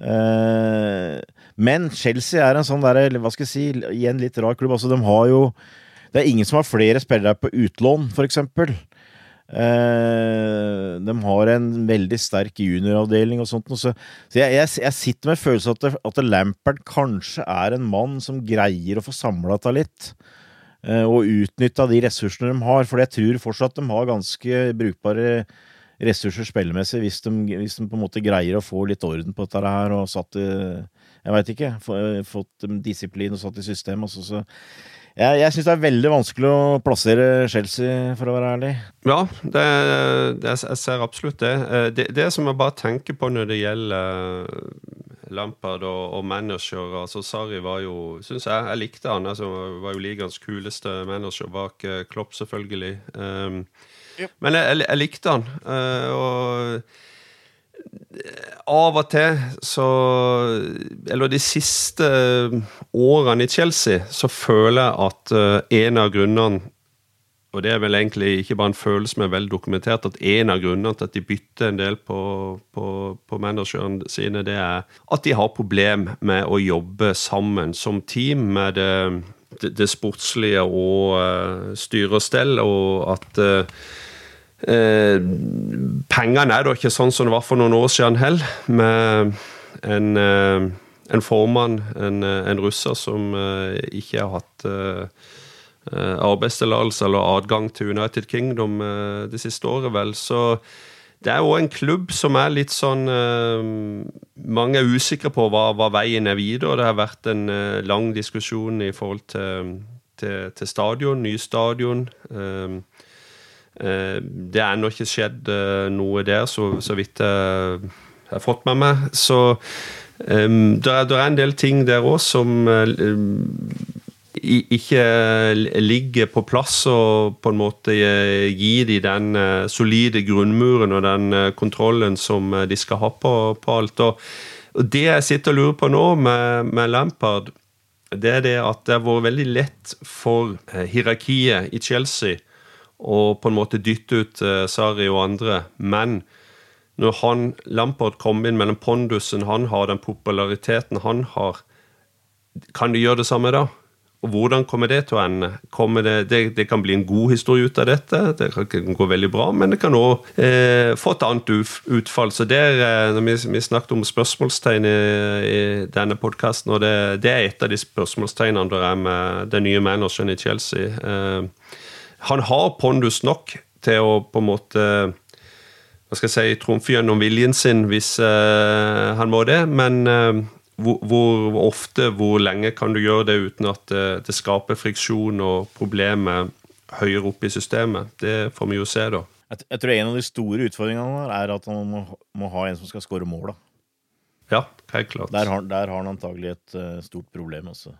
Eh, men Chelsea er en sånn der, hva skal jeg si, igjen litt rar klubb. Altså, de har jo Det er ingen som har flere spillere på utlån, for eksempel. Eh, de har en veldig sterk junioravdeling og sånt. Så, så jeg, jeg, jeg, sitter med følelsen at, at Lampard kanskje er en mann som greier å få samla seg litt. Uh, og utnytta de ressursene de har, for jeg tror fortsatt de har ganske brukbare ressurser spillemessig, hvis de, hvis de på en måte greier å få litt orden på dette her og satt i Jeg veit ikke. Fått disiplin og satt i system. Altså, så jeg, jeg syns det er veldig vanskelig å plassere Chelsea, for å være ærlig. Ja, det, det, jeg ser absolutt det. Eh, det. Det som jeg bare tenker på når det gjelder eh, Lampard og, og manager altså Sarri var jo, syns jeg Jeg likte han. altså Var jo ligaens kuleste manager bak eh, Klopp, selvfølgelig. Um, Men jeg, jeg, jeg, likte han. Uh, og av og til så Eller de siste årene i Chelsea så føler jeg at en av grunnene og det er vel egentlig ikke bare en følelse, men vel dokumentert at en av grunnene til at de bytter en del på, på, på managerne sine, det er at de har problem med å jobbe sammen som team med det, det, det sportslige og uh, styre og stell, og at uh, Eh, pengene er da ikke sånn som det var for noen år siden heller, med en, eh, en formann, en, eh, en, russer, som ikke har hatt arbeidstillatelse eller adgang til United Kingdom det siste året, vel. Så det er òg en klubb som er litt sånn Mange er usikre på hva, hva, veien er videre. Det har vært en lang diskusjon i forhold til, til, til stadion, ny stadion. Eh, det er ennå ikke skjedd eh, noe der, så, så vidt jeg har fått med meg. Så um, det, er, er, en del ting der òg som um, ikke ligger på plass og på en måte gir de den solide grunnmuren og den kontrollen som de skal ha på, på alt. Og det jeg sitter og lurer på nå med, med Lampard, det er det at det har vært veldig lett for hierarkiet i Chelsea og på en måte dytte ut uh, Sarri og andre. Men når han, Lampard kom inn med den pondusen han har, den populariteten han har, kan de gjøre det samme da? Og hvordan kommer det til å ende? Det, det, det, kan bli en god historie ut av dette, det kan gå veldig bra, men det kan òg eh, få et annet utfall. Så der, er, når vi, vi, snakket om spørsmålstegn i, i denne podkasten, og det, det, er et av de spørsmålstegnene der er med den nye manageren i Chelsea. Eh, han har pondus nok til å på en måte hva skal jeg si, trumfe gjennom viljen sin hvis uh, han må det. Men uh, hvor, hvor, ofte, hvor lenge kan du gjøre det uten at uh, det skaper friksjon og problemer høyere opp i systemet? Det får vi jo se, da. Jeg, jeg tror en av de store utfordringene er at han må, må ha en som skal skåre mål. da. Ja, helt klart. Der har, der har han antagelig et stort problem. også.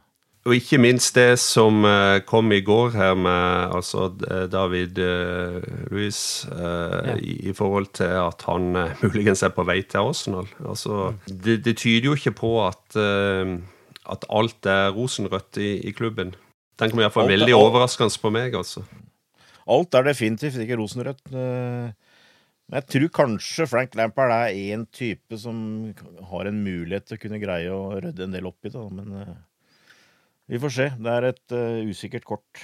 Og ikke minst det som uh, kom i går her med altså, David uh, uh, ja. i, i, forhold til at han muligens er på vei til Arsenal. Altså, det, det, tyder jo ikke på at, at alt er rosenrødt i, i klubben. Den kommer iallfall veldig alt, overraskende på meg. altså. Alt er definitivt ikke rosenrødt. Men jeg tror kanskje Frank Lampard er én type som har en mulighet til å kunne greie å rydde en del opp i det. Men vi får se. Det er et uh, usikkert kort.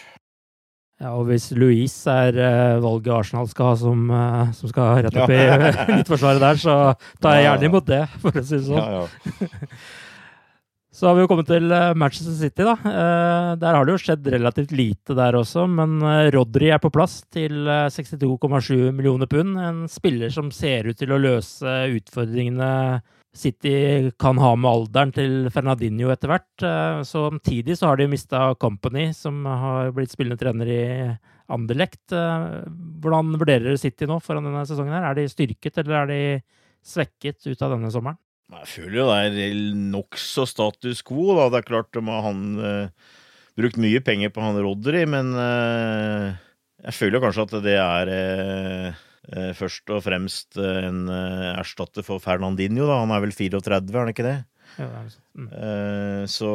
Ja, og hvis Louise er uh, valget Arsenal skal ha som, uh, som skal rette opp i [LAUGHS] midtforsvaret der, så tar jeg gjerne imot det, for å si det sånn. Ja, ja. [LAUGHS] så har vi jo kommet til Manchester City, da. der har det jo skjedd relativt lite der også, men Rodry er på plass til 62,7 millioner pund. En spiller som ser ut til å løse utfordringene City kan ha med alderen til Fernandinho etter hvert. så samtidig så har de mista Company, som har blitt spillende trener i Anderlecht. Eh, hvordan vurderer City nå foran denne sesongen? her? Er de styrket, eller er de svekket ut av denne sommeren? Jeg føler jo det er nokså status quo. da. Det er klart de har han uh, brukt mye penger på han Rodry, men uh, jeg føler kanskje at det er Eh, først og fremst en eh, erstatter for Fernandinho. Da. Han er vel 34, er han ikke det? Ja, det er mm. Eh, så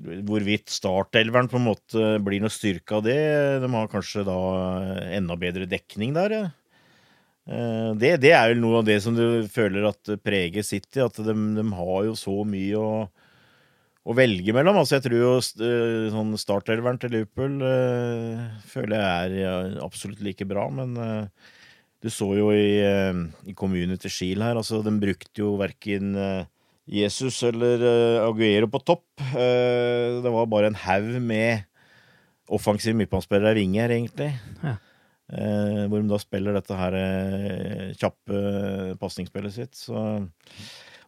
hvorvidt startelveren på en måte blir noe styrke av det De har kanskje da enda bedre dekning der, ja. Det, det, er vel noe av det som du føler at preger City. At de, de har jo så mye å, å velge mellom. Altså, jeg tror jo uh, sånn startelveren til Liverpool uh, føler jeg er absolutt like bra, men uh, du så jo i, i Community Shield her, altså den brukte jo verken Jesus eller Aguero på topp. det var bare en haug med offensive midtbanespillere i vinge her, egentlig. Ja. hvor de da spiller dette her kjappe pasningsspillet sitt. Så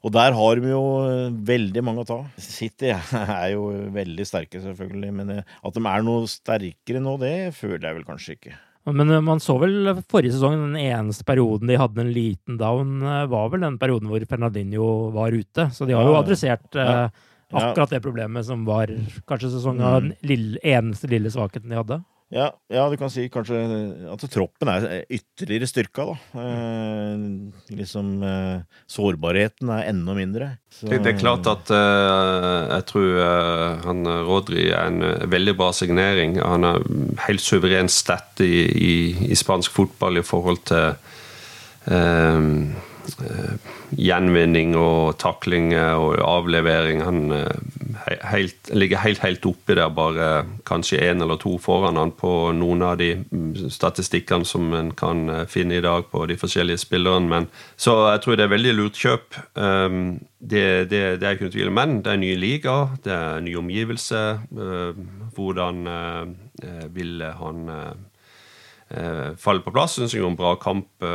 og der har vi jo eh, veldig mange å ta. City [LAUGHS] er jo veldig sterke, selvfølgelig. Men eh, at de er noe sterkere nå, det føler jeg vel kanskje ikke. Men eh, man så vel forrige sesong, den eneste perioden de hadde en liten down, var vel den perioden hvor Fernandinho var ute. Så de har jo adressert ja. akkurat det problemet som var kanskje sesongen, mm. eneste lille svakheten de hadde. Ja, ja, du kan si kanskje at troppen er ytterligere styrka, da. Eh, liksom eh, Sårbarheten er enda mindre. Så, det, det, er klart at eh, jeg tror eh, han Rodri er en eh, veldig bra signering. Han er helt suveren stat i, i, i, spansk fotball i forhold til eh, gjenvinning og takling og avlevering. Han helt, ligger helt, helt oppi der, bare kanskje én eller to foran han på noen av de mm, statistikkene som en kan eh, finne i dag på de forskjellige spillerne. Men, så jeg tror det er veldig lurt kjøp. Um, det, det, det, er ikke noen tvil om. Men det er en ny liga, det er en ny omgivelse. Uh, hvordan vil han falle på plass? Syns jeg var en bra kamp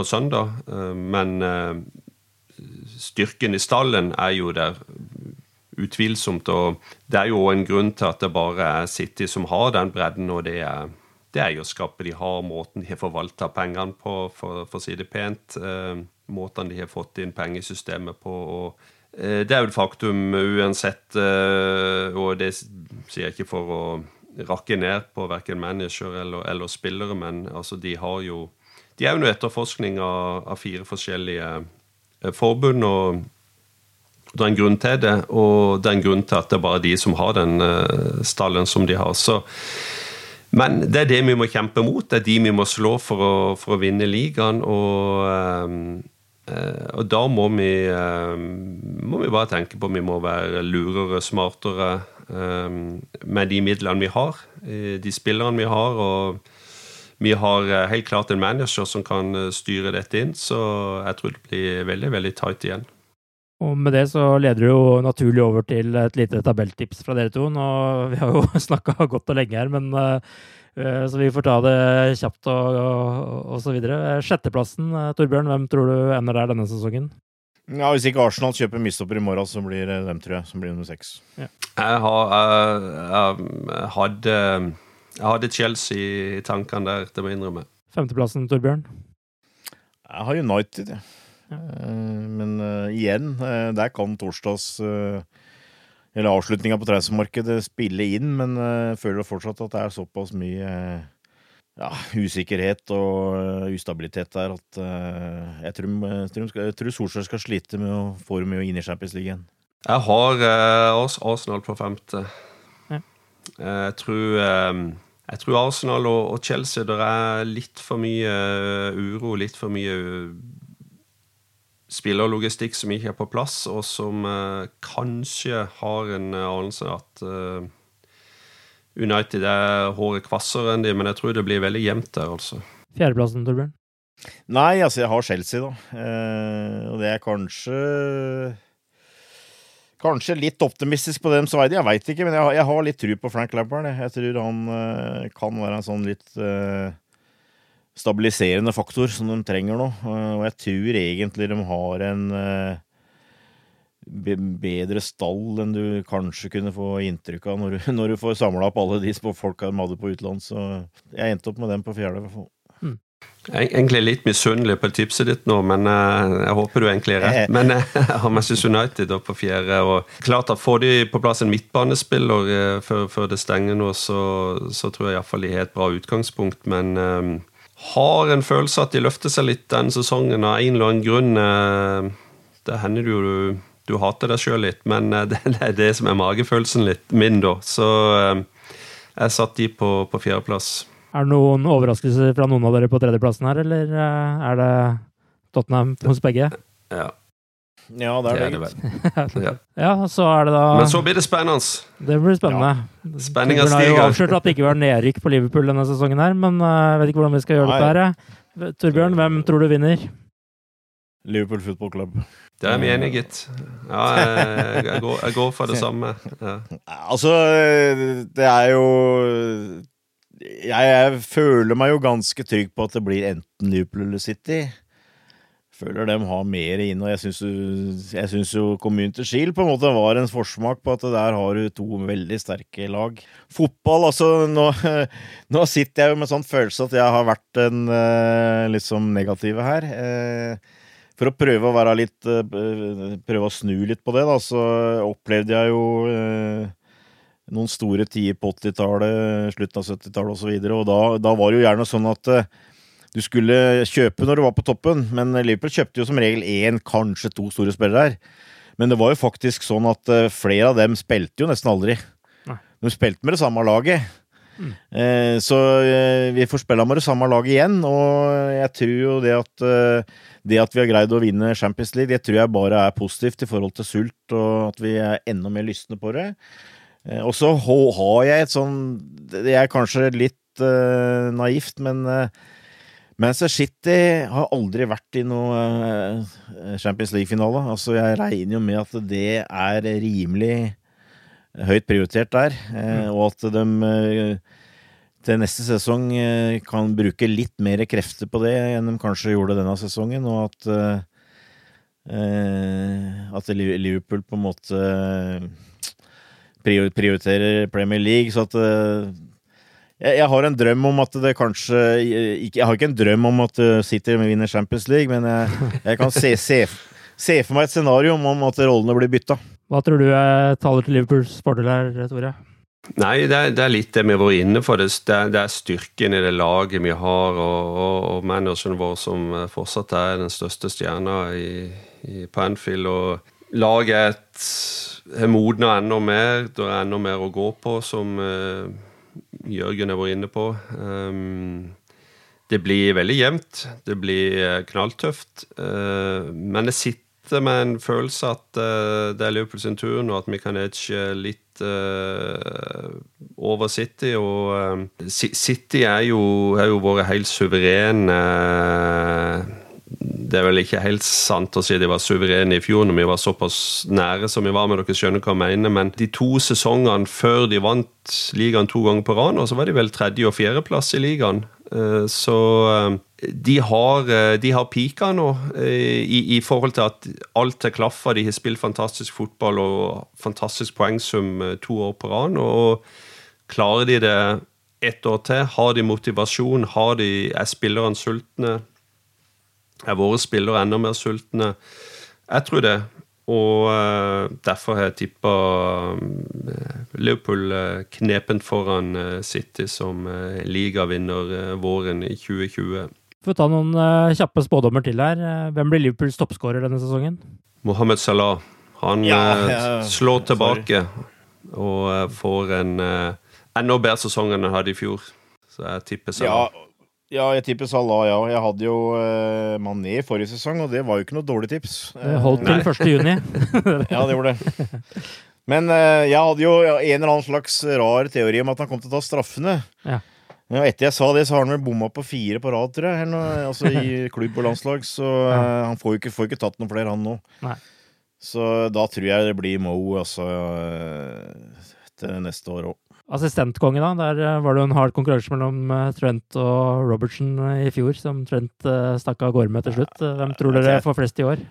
på søndag. men styrken i stallen er jo der utvilsomt. Og det er jo en grunn til at det bare er City som har den bredden, og det er, det er eierskapet de har, måten de har forvalta pengene på, for, for, å si det pent. Eh, måten de har fått inn pengesystemet på. og eh, det er jo et faktum uansett, eh, og det sier jeg ikke for å rakke ned på verken manager eller, eller spillere, men altså, de har jo De er jo under etterforskning av, av fire forskjellige eh, forbund. og det er en grunn til det, og det er en grunn til at det er bare de som har den uh, stallen som de har. Så, men det er det vi må kjempe mot. Det er de vi må slå for å, for å vinne ligaen. Og, uh, og da må vi, må vi, bare tenke på at vi må være lurere, smartere med de midlene vi har, de spillerne vi har. og vi har helt klart en manager som kan styre dette inn, så jeg tror det blir veldig veldig tight igjen. Og med det så leder du jo naturlig over til et lite tabelltips fra dere to. Nå, vi har jo [LAUGHS] snakka godt og lenge her, men uh, så vi får ta det kjapt og, og, og så videre. Sjetteplassen, Torbjørn, hvem tror du ender der denne sesongen? Ja, Hvis ikke Arsenal kjøper mistopper i morgen, så blir det dem, tror jeg, som blir nummer seks. Ja. Jeg, har, jeg, jeg, hadde, jeg hadde Chelsea i tankene der, det må jeg innrømme. Femteplassen, Torbjørn? Jeg har United, jeg. Ja. Eh, men uh, igjen, uh, der kan torsdags eller avslutninga på transfermarkedet spille inn, men jeg føler fortsatt at det er såpass mye ja, usikkerhet og ustabilitet der at jeg tror, jeg tror Solskjær skal slite med å få dem inn i Champions League igjen. Jeg har Arsenal på femte. Ja. Jeg tror jeg tror Arsenal og Chelsea der er litt for mye uro, litt for mye spillerlogistikk som ikke er på plass, og som eh, kanskje har en eh, anelse at eh, United er håret kvassere enn de, men jeg tror det blir veldig jevnt der, altså. Fjerdeplassen, Torbjørn? Nei, altså, jeg har Chelsea, da. Eh, og det er kanskje Kanskje litt optimistisk på deres vegne, jeg veit ikke, men jeg jeg har, litt tru på Frank Lampard. Jeg tror han eh, kan være en sånn litt eh, stabiliserende faktor som de trenger nå. Eh, og jeg tror egentlig de har en be bedre stall enn du kanskje kunne få inntrykk av når [LAUGHS] når du får samla opp alle de folka de hadde på utlandet. Så jeg endte opp med dem på fjerde. Hmm. Jeg er egentlig litt misunnelig på tipset ditt nå, men uh, jeg håper du egentlig er rett. [LAUGHS] Men [LAUGHS] jeg har Manchester United på fjerde. og klart at Får de på plass en midtbanespiller uh, før, før, det stenger nå, så, så tror jeg iallfall de har et bra utgangspunkt. Men har en følelse at de løfter seg litt den sesongen av en eller annen grunn. Eh, det hender jo du, du hater deg sjøl litt, men eh, [LAUGHS] det, er det som er magefølelsen litt min, da. Så eh, jeg satt de på, på fjerdeplass. Er det noen overraskelser fra noen av dere på tredjeplassen her, eller er det Tottenham hos begge? Ja. Ja, det er Det det. er det Ja. [LAUGHS] Ja, så er det da Men så blir det spennende. Det blir spennende. Spenninga Torbjørn har jo stiger. avslørt at det ikke var nedrykk på Liverpool denne sesongen her, men eh, jeg vet ikke hvordan vi skal gjøre dette her. jeg. Torbjørn, hvem tror du vinner? Liverpool Football Club. Det er vi enige, gitt. Ja, jeg, jeg, går, jeg går for det [LAUGHS] samme. Ja. Altså, det er jo jeg, jeg føler meg jo ganske trygg på at det blir enten Liverpool eller City. Føler de har mer inn, og jeg syns jo- Community Shield på en måte var en forsmak på at der har du to veldig sterke lag. Fotball, altså Nå, [LAUGHS] nå sitter jeg jo med sånn følelse at jeg har vært eh, liksom negative her. Eh, for å prøve å være litt eh, Prøve å snu litt på det, da, så opplevde jeg jo noen store tider på 80-tallet, slutten av 70-tallet osv. Og, så og da, da var det jo gjerne sånn at eh, du skulle kjøpe når du var på toppen, men Liverpool kjøpte jo som regel én, kanskje to store spillere her. Men det var jo faktisk sånn at eh, flere av dem spilte jo nesten aldri. De spilte med det samme laget. Mm. så eh, vi får spille med det samme laget igjen, og jeg tror jo det at det at vi har greid å vinne Champions League, det tror jeg bare er positivt i forhold til sult, og at vi er enda mer lystne på det. Eh, Og så har jeg et sånn Det er kanskje litt uh, naivt, men uh, Manchester City har aldri vært i noe uh, Champions League-finale. Altså, jeg regner jo med at det er rimelig høyt prioritert der, mm. og at de eh, til neste sesong eh, kan bruke litt mer krefter på det enn de kanskje gjorde denne sesongen, og at eh, eh, at Liverpool på en måte prioriterer Premier League, så at eh, jeg, jeg har en drøm om at det kanskje Jeg, Jeg har ikke en drøm om at eh, City vinner Champions League, men jeg, jeg kan se, se, se for meg et scenario om at rollene blir bytta. Hva tror du eh, taler til Liverpools fordel her, Tore? Nei, det er, det er litt det vi har vært inne på. Det, det, er, det er styrken i det laget vi har, og, og, og manageren vår som fortsatt er den største stjerna i, i, Panfield. Og laget er et, er modna enda mer. Det er enda mer å gå på, som eh, Jørgen har vært inne på. Um, det blir veldig jevnt. Det blir eh, knalltøft. eh, men jeg sitter med en følelse at eh, det er Liverpool sin tur nå, at vi kan edge litt eh, over City. Og eh, City er jo, er jo vært helt suverene eh, det er vel ikke helt sant å si de var suverene i fjor når vi var såpass nære som vi var, men dere skjønner hva jeg mener. Men de to sesongene før de vant ligaen to ganger på rad, og så var de vel tredje- og fjerdeplass i ligaen. Eh, Så eh, de har, eh, de har pika nå, i, i forhold til at alt er klaffa. De har spilt fantastisk fotball og fantastisk poengsum to år på rad. Og klarer de det ett år til, har de motivasjon, har de, er spillerne sultne, er våre spillere enda mer sultne? Jeg tror det. Og eh, derfor har jeg tippa Liverpool eh, knepent foran eh, City som ligavinner eh, våren i 2020. Får ta noen eh, kjappe spådommer til her. Eh, Hvem blir Liverpools toppskårer denne sesongen? Mohammed Salah. Han Ja, eh, ja, slår sorry. tilbake og eh, får en eh, enda bedre sesong enn han hadde i fjor. Så jeg tipper Salah. ja, jeg tipper Salah, ja. Jeg hadde jo uh, Mané i forrige sesong, og det var jo ikke noe dårlig tips. Det holdt til 1. juni. [LAUGHS] Ja, det gjorde det. Men eh, jeg hadde jo en eller annen slags rar teori om at han kom til å ta straffene. Ja. Ja, etter jeg sa det, så har han vel bomma på fire på rad, tror jeg. Eller [LAUGHS] altså I klubb og landslag. Så eh, han får jo ikke, får ikke tatt noen flere, han nå. Nei. Så da tror jeg det blir Mo altså, eh, til neste år òg. Assistentkonge, da. Der eh, var det jo en hard konkurranse mellom eh, Trent og Robertson eh, i fjor, som Trent stakk av gårde med til slutt. Hvem tror dere får flest i år?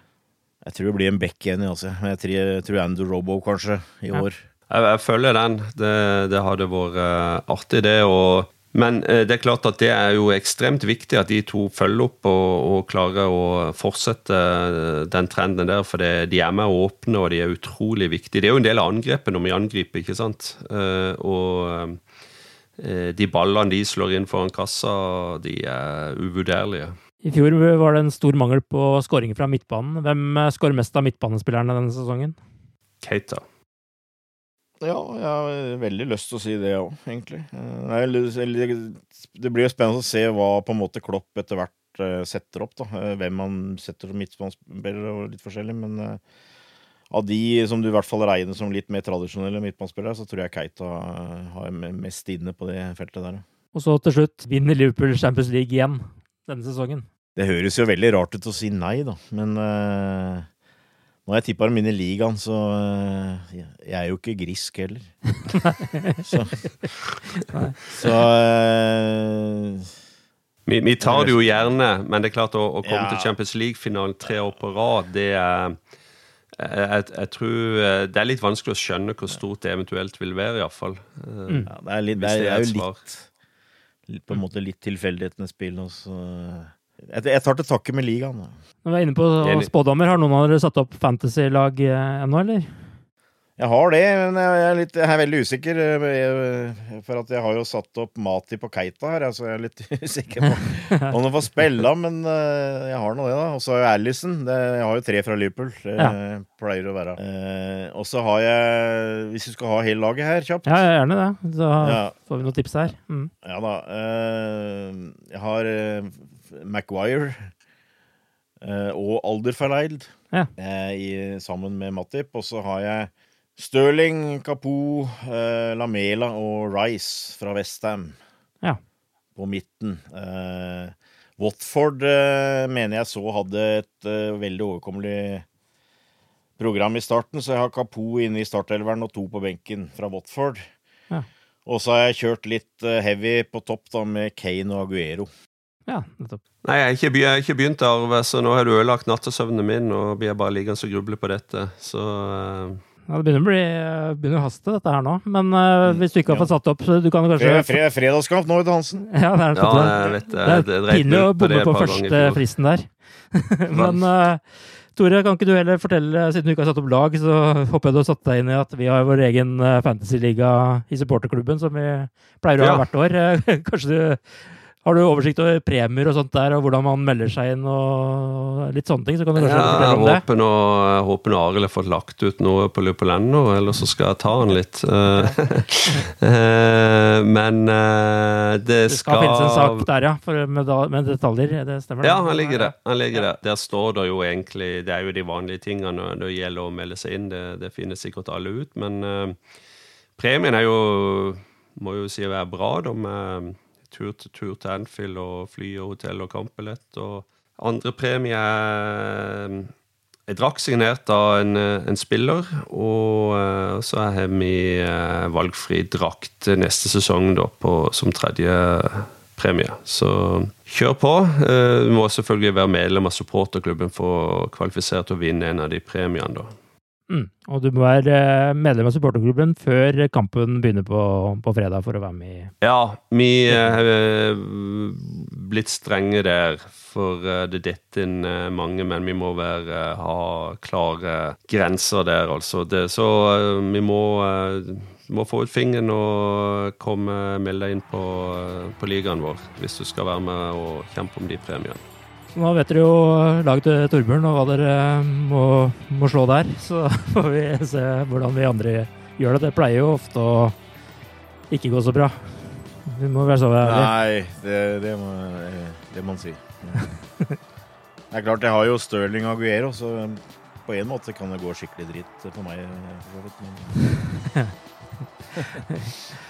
Jeg tror det blir en back igjen, altså. Men jeg tror, jeg tror Andrew Robo kanskje i Ja. år. Jeg, jeg følger den. Det, det hadde vært artig, det. Og, men eh, det er klart at det er jo ekstremt viktig at de to følger opp og, og klarer å fortsette eh, den trenden der. For det, de er med å åpne, og de er utrolig viktige. Det er jo en del av angrepet når vi angriper, ikke sant. Eh, og de ballene de slår inn foran kassa, de er uvurderlige. I fjor var det en stor mangel på skåringer fra midtbanen. Hvem skårer mest av midtbanespillerne denne sesongen? Keita. Ja, jeg har veldig lyst til å si det òg, egentlig. Eh, Det, blir jo spennende å se hva på en måte Klopp etter hvert eh, setter opp, da. Eh, hvem man setter som midtbanespiller og litt forskjellig. Men av de som du i hvert fall regner som litt mer tradisjonelle midtbanespillere, så tror jeg Keita har mest inne på det feltet der. Og så til slutt vinner Liverpool Champions League igjen denne sesongen. Det høres jo veldig rart ut å si nei, da, men eh, nå har jeg tippa dem inn i ligaen, så eh, jeg- er jo ikke grisk heller. så så uh, Vi, vi tar det jo gjerne, men det er klart å, å komme Ja. til Champions League-finalen tre år på rad, det er jeg, jeg, jeg tror eh, Det er litt vanskelig å skjønne hvor stort det eventuelt vil være, iallfall. Mm. ja, det er, litt, det er, det er jo litt, litt På en måte litt tilfeldighetenes spill. Og så. Jeg, tar til takke med ligaen. Når vi er inne på spådommer, har noen av dere satt opp fantasy-lag eh, ennå, eller? Jeg har det, men jeg er, litt, jeg er veldig usikker. eh, For at jeg har jo satt opp Mati på Keita her, så jeg er litt [LAUGHS] usikker på om han får spille. Men eh, jeg har nå det, da. Og så har jeg Alison. Jeg har jo tre fra Liverpool. Det Ja. pleier å være. Eh, og så har jeg, hvis du skal ha hele laget her kjapt Ja, gjerne det. Så får vi noen tips her. Mm. Ja da. eh, jeg har Maguire eh, og Alderferleid Ja. eh, i, sammen med Matip. Og så har jeg Stirling, Kapo, eh, Lamela og Rice fra Westham Ja. på midten. Watford mener jeg så hadde et veldig overkommelig program i starten, så jeg har Kapo inne i startelveren og to på benken fra Watford. Ja. Og så har jeg kjørt litt heavy på topp da med Kane og Aguero. Ja, nettopp. Nei, jeg har ikke, ikke begynt, Arve, så nå har du ødelagt nattesøvnen min, og blir jeg bare liggende og gruble på dette. Så eh, Ja, det begynner å bli begynner å haste, dette her nå. Men uh, hvis du ikke har fått satt opp, så du kan kanskje Fre fred, fredagskamp nå, Ute Hansen. [LAUGHS] Ja, det er ja, jeg vet det. Det Det er pinlig å på bomme på i første fristen der. [LAUGHS] Men uh, Tore, kan ikke du heller fortelle, siden du ikke har satt opp lag, så håper jeg du har satt deg inn i at vi har vår egen fantasyliga i supporterklubben, som vi pleier å ha Ja. hvert år. [LAUGHS] Kanskje du har du oversikt over premier og sånt der, og hvordan man melder seg inn og litt sånne ting? Så kan du kanskje Ja, fortelle jeg om det? nå, jeg håper nå Arild har fått lagt ut noe på Lupolendo, eller så skal jeg ta han litt. [LAUGHS] Eh, eh, Men det skal Det skal finnes en sak der, ja, med, med detaljer. Det stemmer? Ja, han ligger der. Han ligger der. Der står det jo egentlig Det er jo de vanlige tingene når det gjelder å melde seg inn. Det, det finner sikkert alle ut. Men eh, premien er jo Må jo si å være bra, da, med tur til tur til Anfield og fly og hotell og kampbillett. Og andre premie er drakk drakt signert av en, eh, en spiller, og så så har vi i valgfri drakt neste sesong da, på, som tredje premie. Så kjør på. Eh, Du må selvfølgelig være medlem av supporterklubben for å kvalifisere til å vinne en av de premiene. da. Mm. Og du må være eh, medlem av supporterklubben før kampen begynner på, på fredag for å være med i Ja, vi har blitt strenge der, for eh, det detter inn eh, mange, men vi må være, eh, ha klare grenser der, altså. Det, så eh, vi må, eh, må få ut fingeren og komme, melde deg inn på, eh, på ligaen vår hvis du skal være med og kjempe om de premiene. Nå vet dere jo laget til Torbjørn og hva dere må, må slå der. [LAUGHS] Så får vi se hvordan vi andre gjør det. Det pleier jo ofte å ikke gå så bra. Vi må være så ærlige. Nei, det, det, må, det må man si. [LAUGHS] Det er klart, jeg har jo Stirling og Aguero, så på en måte kan det gå skikkelig dritt for meg. for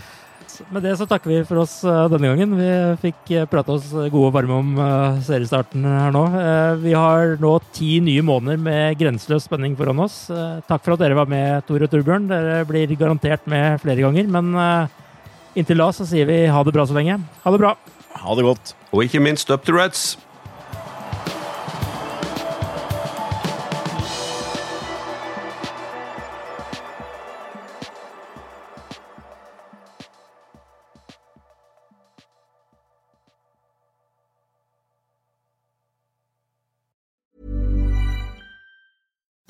[LAUGHS] Med det så takker vi for oss eh, denne gangen. Vi fikk eh, prate oss gode og varme om eh, seriestarten her nå. Vi har nå ti nye måneder med grenseløs spenning foran oss. Takk for at dere var med, Tor og Torbjørn. Dere blir garantert med flere ganger. Men inntil da så sier vi ha det bra så lenge. Ha det bra. Ha det godt. Og ikke minst up to Reds!